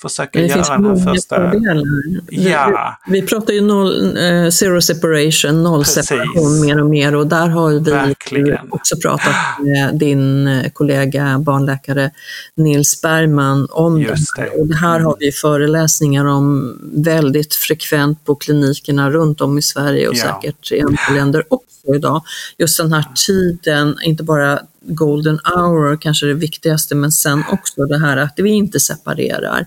försöka göra den första... Fördelar. Ja. Vi, vi pratar ju noll, eh, zero separation, noll Precis. separation mer och mer och där har vi Verkligen. också pratat med din eh, kollega barnläkare Nils Bergman om Just det. Och det här har vi föreläsningar om väldigt frekvent på klinikerna runt om i Sverige och ja. säkert i andra länder också idag. Just den här tiden, inte bara golden hour kanske det viktigaste, men sen också det här att vi inte separerar.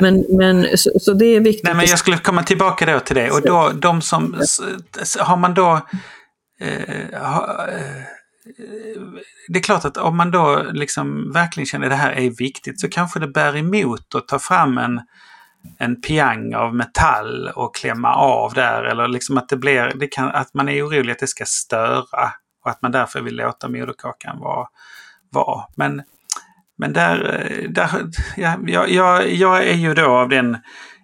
Men, men, så, så, det är viktigt. Nej, men jag skulle komma tillbaka då till det. Och då, de som, har man då eh, ha, eh, det är klart att om man då liksom verkligen känner att det här är viktigt så kanske det bär emot att ta fram en, en piang av metall och klämma av där eller liksom att det blir, det kan, att man är orolig att det ska störa och att man därför vill låta moderkakan vara. vara. Men, men där, eh, där ja, jag, jag är ju då av den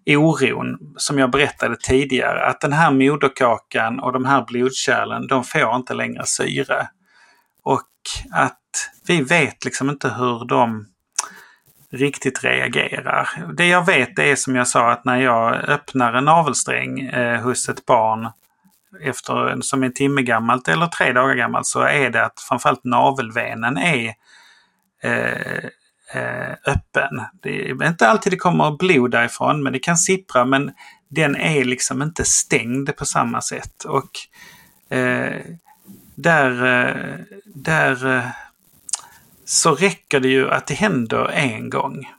oron som jag berättade tidigare att den här moderkakan och de här blodkärlen de får inte längre syre. Och att vi vet liksom inte hur de riktigt reagerar. Det jag vet är som jag sa att när jag öppnar en navelsträng eh, hos ett barn efter, som är en timme gammalt eller tre dagar gammalt så är det att framförallt navelvenen är eh, eh, öppen. Det är inte alltid det kommer blod därifrån men det kan sippra men den är liksom inte stängd på samma sätt. Och eh, där, eh, där eh, så räcker det ju att det händer en gång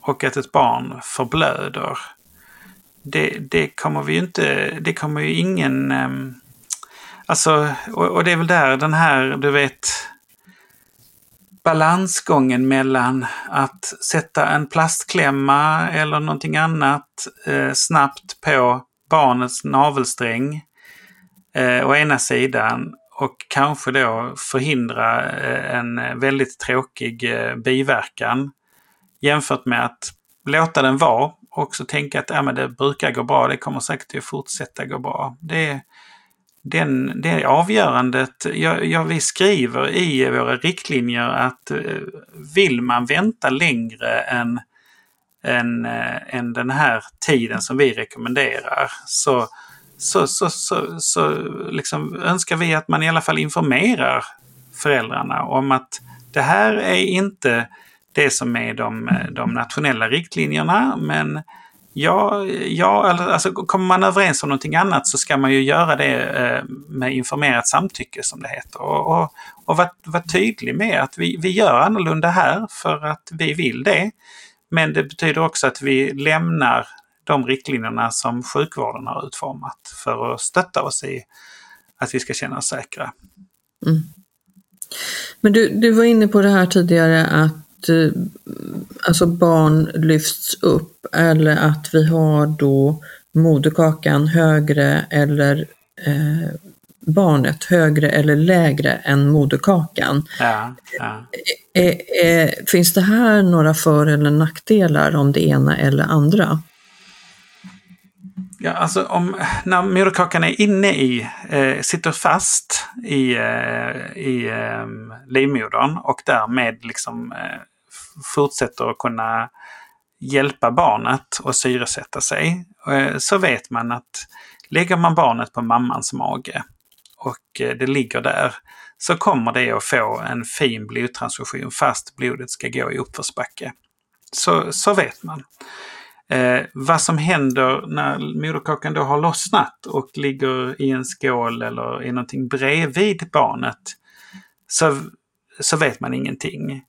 och att ett barn förblöder det, det kommer vi ju inte, det kommer ju ingen... Um, alltså, och, och, det är väl där den här, du vet, balansgången mellan att sätta en plastklämma eller någonting annat eh, snabbt på barnets navelsträng eh, å ena sidan och kanske då förhindra eh, en väldigt tråkig eh, biverkan jämfört med att låta den vara också tänka att ja, men det brukar gå bra, det kommer säkert att fortsätta gå bra. Det, den, det avgörandet, ja, ja, vi skriver i våra riktlinjer att eh, vill man vänta längre än, än, eh, än den här tiden som vi rekommenderar så, så, så, så, så liksom önskar vi att man i alla fall informerar föräldrarna om att det här är inte det som är de, de nationella riktlinjerna. Men ja, ja, alltså kommer man överens om någonting annat så ska man ju göra det eh, med informerat samtycke som det heter. Och, och, och vara var tydlig med att vi, vi gör annorlunda här för att vi vill det. Men det betyder också att vi lämnar de riktlinjerna som sjukvården har utformat för att stötta oss i att vi ska känna oss säkra. Mm. Men du, du var inne på det här tidigare att Eh, alltså barn lyfts upp eller att vi har då moderkakan högre eller eh, barnet högre eller lägre än moderkakan. Ja, ja. E, e, finns det här några för eller nackdelar om det ena eller andra? Ja, alltså om, när moderkakan är inne i, eh, sitter fast i, eh, i eh, livmodern och därmed liksom eh, fortsätter att kunna hjälpa barnet att syresätta sig eh, så vet man att lägger man barnet på mammans mage och eh, det ligger där så kommer det att få en fin blodtransfusion fast blodet ska gå i uppförsbacke. Så, så vet man. Eh, vad som händer när moderkakan då har lossnat och ligger i en skål eller i någonting bredvid barnet så, så vet man ingenting.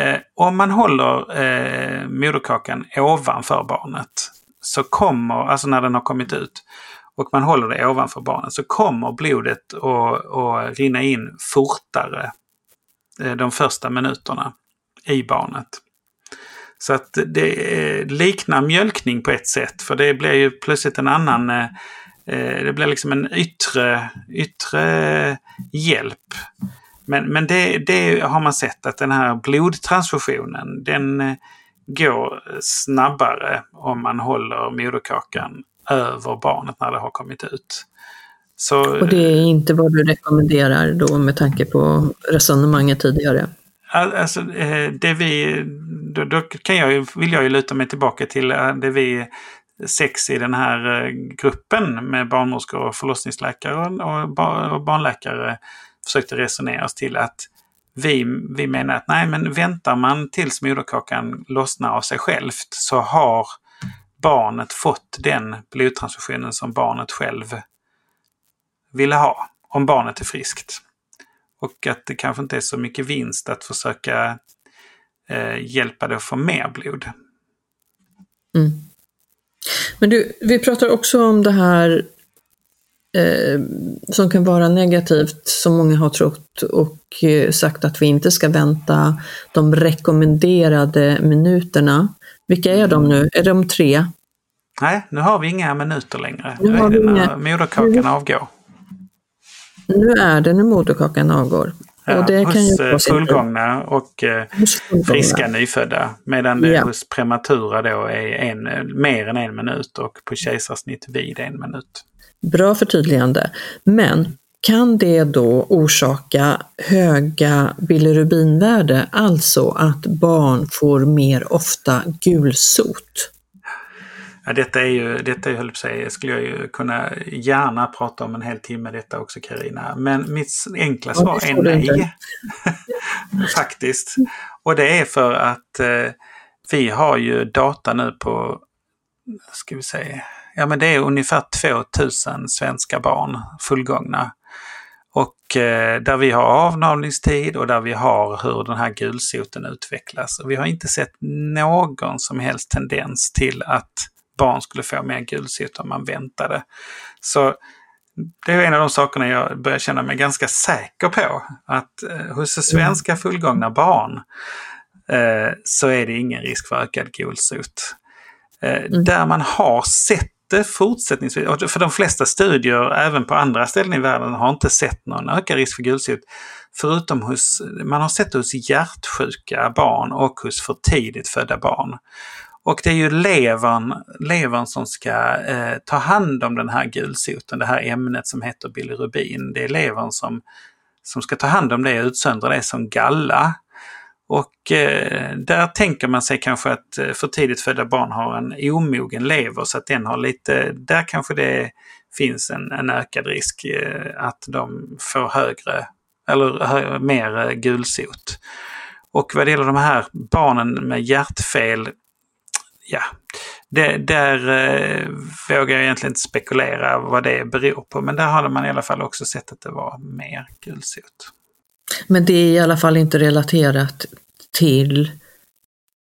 Eh, om man håller eh, moderkakan ovanför barnet så kommer, alltså när den har kommit ut, och man håller det ovanför barnet så kommer blodet att, rinna in fortare eh, de första minuterna i barnet. Så att det eh, liknar mjölkning på ett sätt för det blir ju plötsligt en annan, eh, eh det blir liksom en yttre, yttre hjälp men, men det, det, har man sett att den här blodtransfusionen den eh, går snabbare om man håller moderkakan över barnet när det har kommit ut. Så, och det är inte vad du rekommenderar då med tanke på resonemanget tidigare? Alltså, det vi, då, då kan jag, vill jag ju luta mig tillbaka till det vi sex i den här gruppen med barnmorskor och förlossningsläkare och barnläkare försökte resonera oss till att vi, vi menar att nej, men väntar man tills moderkakan lossnar av sig självt så har barnet fått den blodtransfusionen som barnet själv ville ha, om barnet är friskt. Och att det kanske inte är så mycket vinst att försöka eh, hjälpa det att få mer blod. Mm. Men du, vi pratar också om det här eh, som kan vara negativt, som många har trott och eh, sagt att vi inte ska vänta de rekommenderade minuterna. Vilka är de nu? Är de tre? Nej, nu har vi inga minuter längre. Nu, nu är det när moderkakan avgår. Nu är det när moderkakan avgår. Ja, och det hos kan ju eh, fullgångna och eh, fullgångna. friska nyfödda. Medan det ja. hos prematura då är en, mer än en minut och på kejsarsnitt vid en minut. Bra förtydligande. Men kan det då orsaka höga bilirubinvärde, alltså att barn får mer ofta gulsot? Ja, detta är ju, detta är, höll säga, skulle jag ju kunna gärna prata om en hel timme detta också Karina. Men mitt enkla svar ja, är nej. Faktiskt. Och det är för att eh, vi har ju data nu på, ska vi säga, ja men det är ungefär 2000 svenska barn fullgångna. Och eh, där vi har avnavlingstid och där vi har hur den här gulsoten utvecklas. Och vi har inte sett någon som helst tendens till att barn skulle få mer gulsot om man väntade. Så det är en av de sakerna jag börjar känna mig ganska säker på. Att eh, hos svenska fullgångna barn eh, så är det ingen risk för ökad gulsot. Eh, mm. Där man har sett inte fortsättningsvis, för de flesta studier även på andra ställen i världen har inte sett någon ökad risk för gulsot. Förutom hos, man har sett det hos hjärtsjuka barn och hos för tidigt födda barn. Och det är ju levern, levern som ska eh, ta hand om den här gulsoten, det här ämnet som heter bilirubin. Det är levern som, som ska ta hand om det och utsöndra det som galla. Och eh, där tänker man sig kanske att eh, för tidigt födda barn har en omogen lever så att den har lite, där kanske det finns en, en ökad risk eh, att de får högre eller hö, mer eh, gulsot. Och vad det gäller de här barnen med hjärtfel ja, det, där eh, vågar jag egentligen inte spekulera vad det beror på. Men där hade man i alla fall också sett att det var mer gulsot. Men det är i alla fall inte relaterat till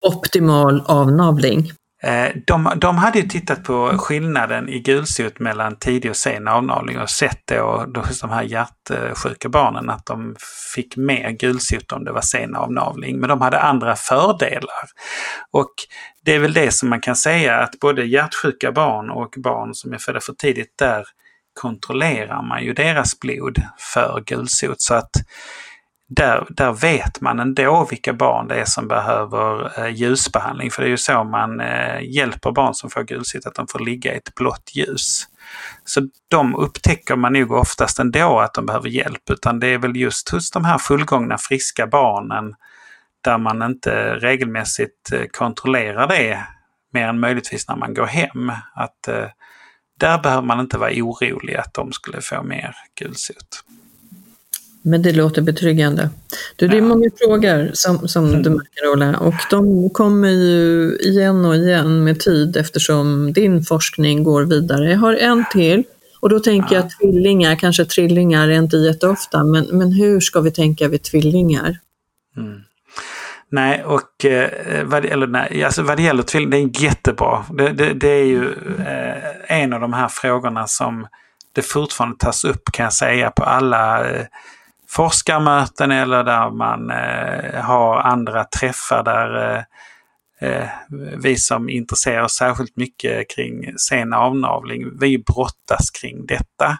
optimal avnavling? Eh, de, de hade ju tittat på skillnaden i gulsot mellan tidig och sen avnavling och sett då, då hos de här hjärtsjuka barnen att de fick mer gulsot om det var sen avnavling. Men de hade andra fördelar. Och det är väl det som man kan säga att både hjärtsjuka barn och barn som är födda för tidigt, där kontrollerar man ju deras blod för gulsot. Så att där, där vet man ändå vilka barn det är som behöver eh, ljusbehandling. För det är ju så man eh, hjälper barn som får gulsot, att de får ligga i ett blått ljus. Så de upptäcker man nog oftast ändå att de behöver hjälp, utan det är väl just hos de här fullgångna friska barnen där man inte regelmässigt eh, kontrollerar det mer än möjligtvis när man går hem. Att eh, där behöver man inte vara orolig att de skulle få mer gulsot. Men det låter betryggande. Du, det är många frågor som, som mm. du märker Ola och de kommer ju igen och igen med tid eftersom din forskning går vidare. Jag har en till och då tänker ja. jag tvillingar, kanske trillingar är inte jätteofta, men, men hur ska vi tänka vid tvillingar? Mm. Nej, och eh, vad, eller, nej, alltså, vad det gäller tvillingar, det är jättebra. Det, det, det är ju eh, en av de här frågorna som det fortfarande tas upp kan jag säga på alla eh, forskarmöten eller där man eh, har andra träffar där eh, eh, vi som intresserar oss särskilt mycket kring sen avnavling, vi brottas kring detta.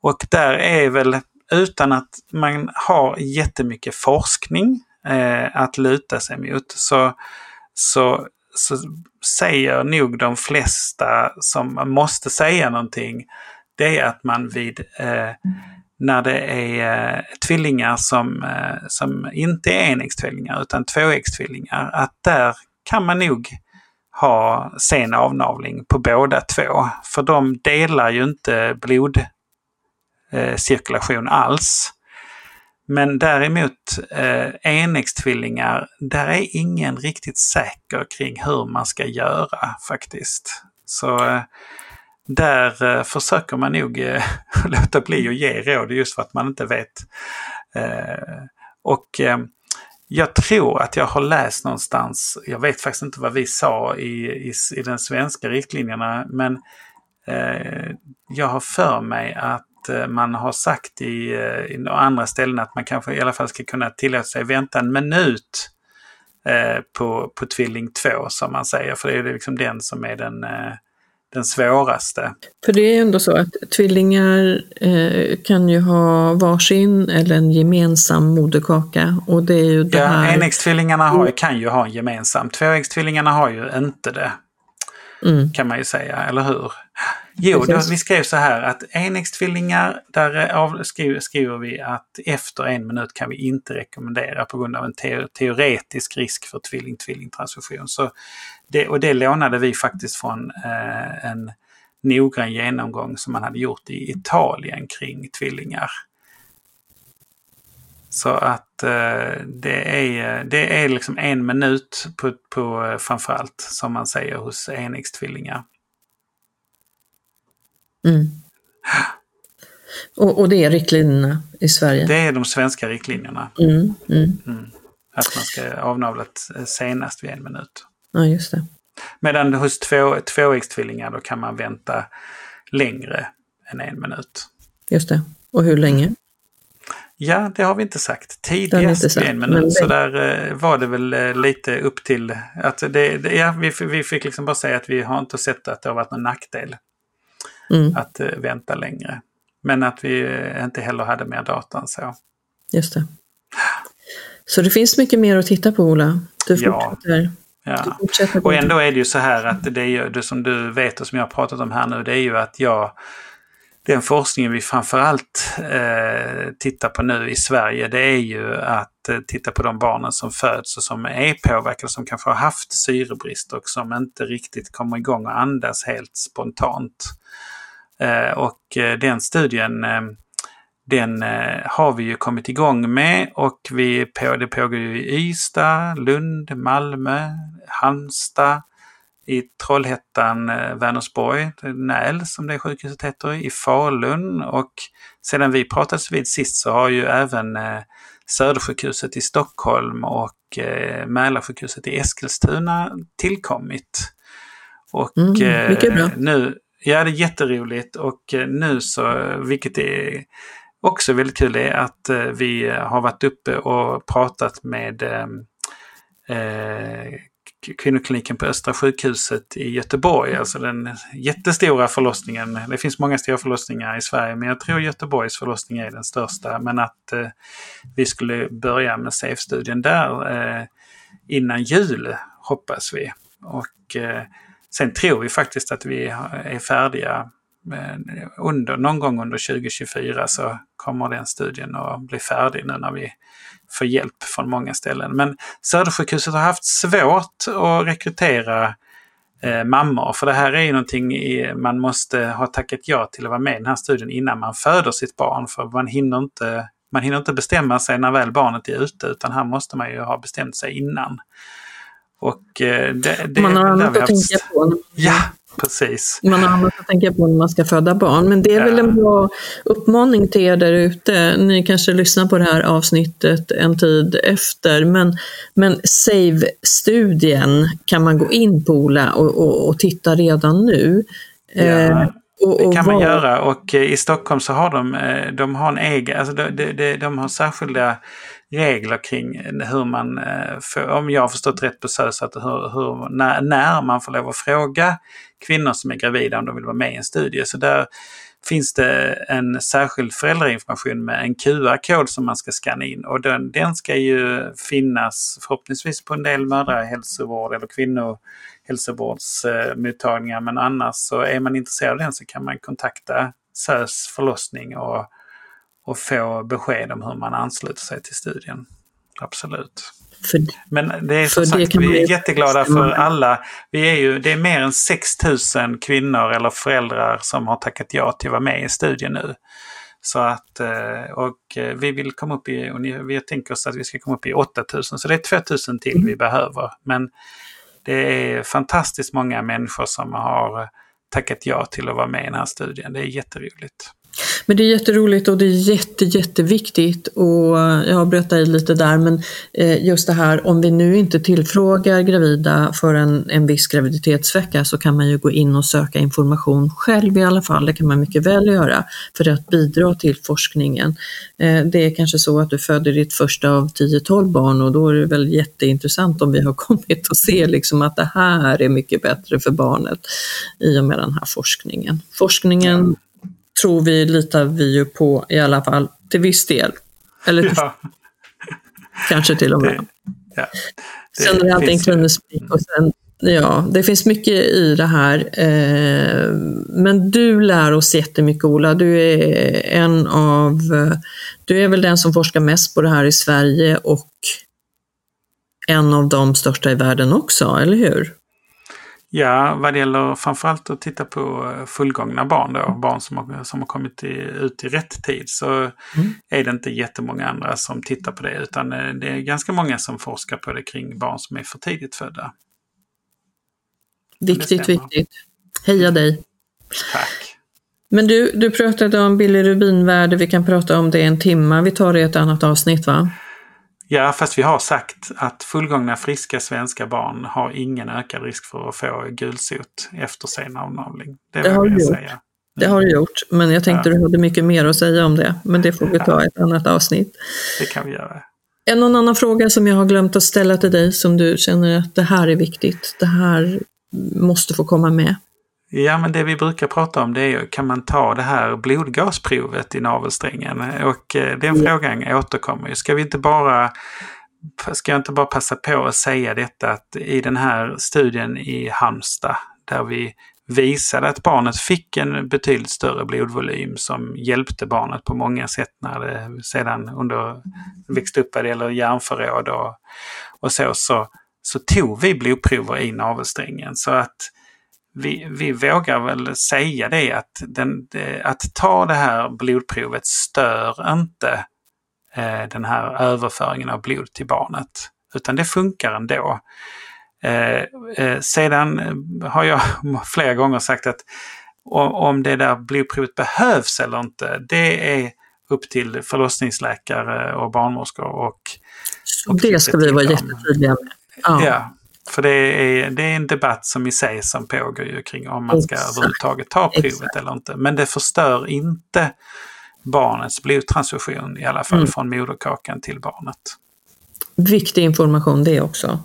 Och där är väl utan att man har jättemycket forskning eh, att luta sig mot så, så, så säger nog de flesta som måste säga någonting det är att man vid eh, mm när det är eh, tvillingar som, eh, som inte är enäggstvillingar utan tvåäggstvillingar, att där kan man nog ha sen avnavling på båda två. För de delar ju inte blodcirkulation eh, alls. Men däremot eh, enäggstvillingar, där är ingen riktigt säker kring hur man ska göra faktiskt. Så eh, där eh, försöker man nog eh, låta bli att ge råd just för att man inte vet. Eh, och jag tror att jag har läst någonstans, jag vet faktiskt inte vad vi sa i, i, i den svenska riktlinjerna, men eh, jag har för mig att man har sagt i, i andra ställen att man kanske i alla fall ska kunna tillåta sig vänta en minut eh, på, på tvilling 2 som man säger. För det är liksom den som är den, eh, den svåraste. För det är ändå så att tvillingar eh, kan ju ha varsin eller en gemensam moderkaka. Och det är ju det ja, här... enäggstvillingarna har, kan ju ha en gemensam. Tvåäggstvillingarna har ju inte det. Mm. Kan man ju säga, eller hur? Jo, då, vi skrev så här att enäggstvillingar, där av, skriver, skriver vi att efter en minut kan vi inte rekommendera på grund av en te, teoretisk risk för tvilling-tvillingtransfusion. Det, och det lånade vi faktiskt från eh, en noggrann genomgång som man hade gjort i Italien kring tvillingar. Så att eh, det, är, det är liksom en minut på, på eh, framförallt som man säger hos enäggstvillingar. Mm. Och, och, det är riktlinjerna i Sverige? Det är de svenska riktlinjerna. Mm, mm. Mm. Att man ska avnavla senast vid en minut. Ja, just det. Medan hos två, tvåäggstvillingar då kan man vänta längre än en minut. Just det. Och hur länge? Ja, det har vi inte sagt. Tidigast vid en minut. Det... Så där eh, var det väl eh, lite upp till att det, det, ja, vi, vi fick liksom bara säga att vi har inte sett att det har varit någon nackdel mm. att uh, vänta längre. Men att vi uh, inte heller hade mer data än så. Just det. Så det finns mycket mer att titta på Ola? Du fortsätter, ja. Du fortsätter och ändå är det ju så här att det, är ju, det som du vet och som jag har pratat om här nu, det är ju att jag den forskningen vi framförallt eh, tittar på nu i Sverige det är ju att eh, titta på de barnen som föds och som är påverkade, som kanske har haft syrebrist och som inte riktigt kommer igång och andas helt spontant. Eh, och eh, den studien eh, den har vi ju kommit igång med och vi på, det pågår ju i Ystad, Lund, Malmö, Halmstad, i Trollhättan, Vänersborg, Näl som det sjukhuset heter, i Falun och sedan vi pratades vid sist så har ju även Södersjukhuset i Stockholm och Mälarsjukhuset i Eskilstuna tillkommit. Och mm, nu, ja det är jätteroligt och nu så, vilket är också väldigt kul, är att vi har varit uppe och pratat med eh, kvinnokliniken på Östra sjukhuset i Göteborg. Alltså den jättestora förlossningen. Det finns många stora förlossningar i Sverige men jag tror Göteborgs förlossning är den största. Men att eh, vi skulle börja med SAFE-studien där eh, innan jul hoppas vi. Och eh, sen tror vi faktiskt att vi är färdiga under, någon gång under 2024 så kommer den studien att bli färdig nu när vi får hjälp från många ställen. Men Södersjukhuset har haft svårt att rekrytera eh, mammor. För det här är ju någonting i, man måste ha tackat ja till att vara med i den här studien innan man föder sitt barn. För man hinner inte, man hinner inte bestämma sig när väl barnet är ute utan här måste man ju ha bestämt sig innan. Och eh, det, det, man har annat att tänka på. Ja, Precis. Man har annat att tänka på när man ska föda barn. Men det är ja. väl en bra uppmaning till er där ute. Ni kanske lyssnar på det här avsnittet en tid efter. Men, men SAVE-studien kan man gå in på Ola och, och, och titta redan nu. Ja. Eh, det kan man göra och eh, i Stockholm så har de, eh, de har en egen, alltså de, de, de har särskilda regler kring eh, hur man, eh, om jag har förstått rätt på SÖS, att hur, hur, när, när man får lov att fråga kvinnor som är gravida om de vill vara med i en studie. Så där finns det en särskild föräldrainformation med en QR-kod som man ska scanna in och den, den ska ju finnas förhoppningsvis på en del mödrahälsovård eller kvinnohälsovårdsmottagningar men annars så är man intresserad av den så kan man kontakta SÖS förlossning och och få besked om hur man ansluter sig till studien. Absolut. För, Men det är som sagt, vi är jätteglada för alla. Vi är ju, det är mer än 6 000 kvinnor eller föräldrar som har tackat ja till att vara med i studien nu. Så att, eh, och eh, vi vill komma upp i, vi tänker oss att vi ska komma upp i 8000 så det är 2000 till vi behöver. Men det är fantastiskt många människor som har tackat ja till att vara med i den här studien. Det är jätteroligt. Men det är jätteroligt och det är jätte, jätteviktigt och jag bröt dig lite där men eh, just det här om vi nu inte tillfrågar gravida för en, en viss graviditetsvecka så kan man ju gå in och söka information själv i alla fall, det kan man mycket väl göra för att bidra till forskningen. Eh, det är kanske så att du föder ditt första av 10-12 barn och då är det väl jätteintressant om vi har kommit och se liksom att det här är mycket bättre för barnet i och med den här forskningen. Forskningen tror vi, litar vi ju på i alla fall till viss del. Eller till, ja. kanske till och med. Det, ja, det sen är det alltid en klinisk och sen, ja, det finns mycket i det här. Eh, men du lär oss jättemycket Ola. Du är en av, du är väl den som forskar mest på det här i Sverige och en av de största i världen också, eller hur? Ja, vad det gäller framförallt att titta på eh, fullgångna barn då, barn som har, som har kommit i, ut i rätt tid, så mm. är det inte jättemånga andra som tittar på det, utan eh, det är ganska många som forskar på det kring barn som är för tidigt födda. Viktigt, viktigt. Heja dig! Tack! Men du, du pratade om bilirubinvärde, vi kan prata om det en timme, vi tar det i ett annat avsnitt va? Ja, fast vi har sagt att fullgångna friska svenska barn har ingen ökad risk för att få gulsot efter sen avnavling. Det, det har du gjort. Säga. Det har du gjort, men jag tänkte ja. du hade mycket mer att säga om det. Men det får vi ta i ett annat avsnitt. Det kan vi göra. Är någon annan fråga som jag har glömt att ställa till dig som du känner att det här är viktigt, det här måste få komma med? Ja, men det vi brukar prata om det är kan man ta det här blodgasprovet i navelsträngen? Och eh, den mm. frågan återkommer ju. Ska vi inte bara Ska jag inte bara passa på att säga detta att i den här studien i Halmstad där vi visade att barnet fick en betydligt större blodvolym som hjälpte barnet på många sätt när det sedan under växte upp vad det gäller hjärnförråd och, och så, så, så tog vi blodprover i navelsträngen. Så att vi, vi vågar väl säga det att, den, att ta det här blodprovet stör inte eh, den här överföringen av blod till barnet. Utan det funkar ändå. Eh, eh, sedan har jag flera gånger sagt att om det där blodprovet behövs eller inte, det är upp till förlossningsläkare och barnmorskor. Och, och det ska vi vara jättetydliga med. Ja. ja. För det är, det är en debatt som i sig som pågår ju kring om man ska Exakt. överhuvudtaget ta provet Exakt. eller inte. Men det förstör inte barnets blodtransfusion, i alla fall mm. från moderkakan till barnet. Viktig information det också.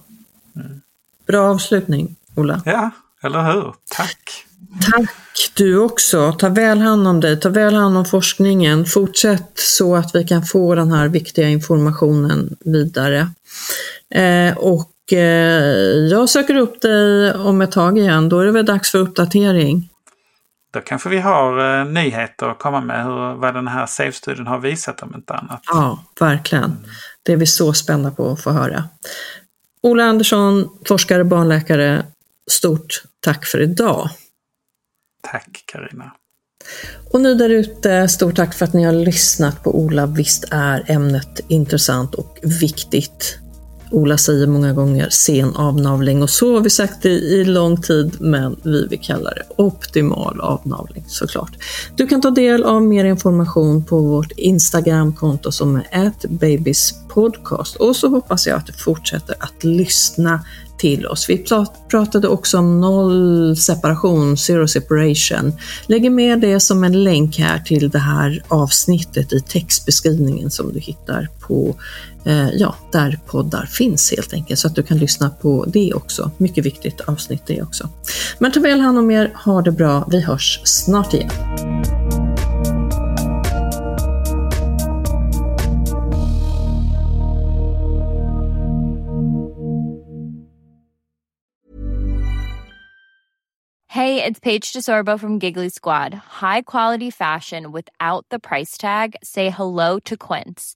Mm. Bra avslutning, Ola. Ja, eller hur? Tack! Tack du också. Ta väl hand om dig, ta väl hand om forskningen. Fortsätt så att vi kan få den här viktiga informationen vidare. Eh, och jag söker upp dig om ett tag igen. Då är det väl dags för uppdatering. Då kanske vi har eh, nyheter att komma med hur, vad den här SAFE-studien har visat om inte annat. Ja, verkligen. Det är vi så spända på att få höra. Ola Andersson, forskare, barnläkare. Stort tack för idag. Tack Karina. Och ni där ute, stort tack för att ni har lyssnat på Ola. Visst är ämnet intressant och viktigt. Ola säger många gånger sen avnavling och så har vi sagt det i lång tid, men vi vill kalla det optimal avnavling såklart. Du kan ta del av mer information på vårt Instagramkonto som är babyspodcast och så hoppas jag att du fortsätter att lyssna till oss. Vi pratade också om noll separation, zero separation. Lägger med det som en länk här till det här avsnittet i textbeskrivningen som du hittar på, Eh, ja, där poddar finns helt enkelt, så att du kan lyssna på det också. Mycket viktigt avsnitt det också. Men ta väl hand om er, ha det bra, vi hörs snart igen. Hey, it's Paige DeSorbo from Giggly Squad. High quality fashion without the price tag. Say hello to Quince.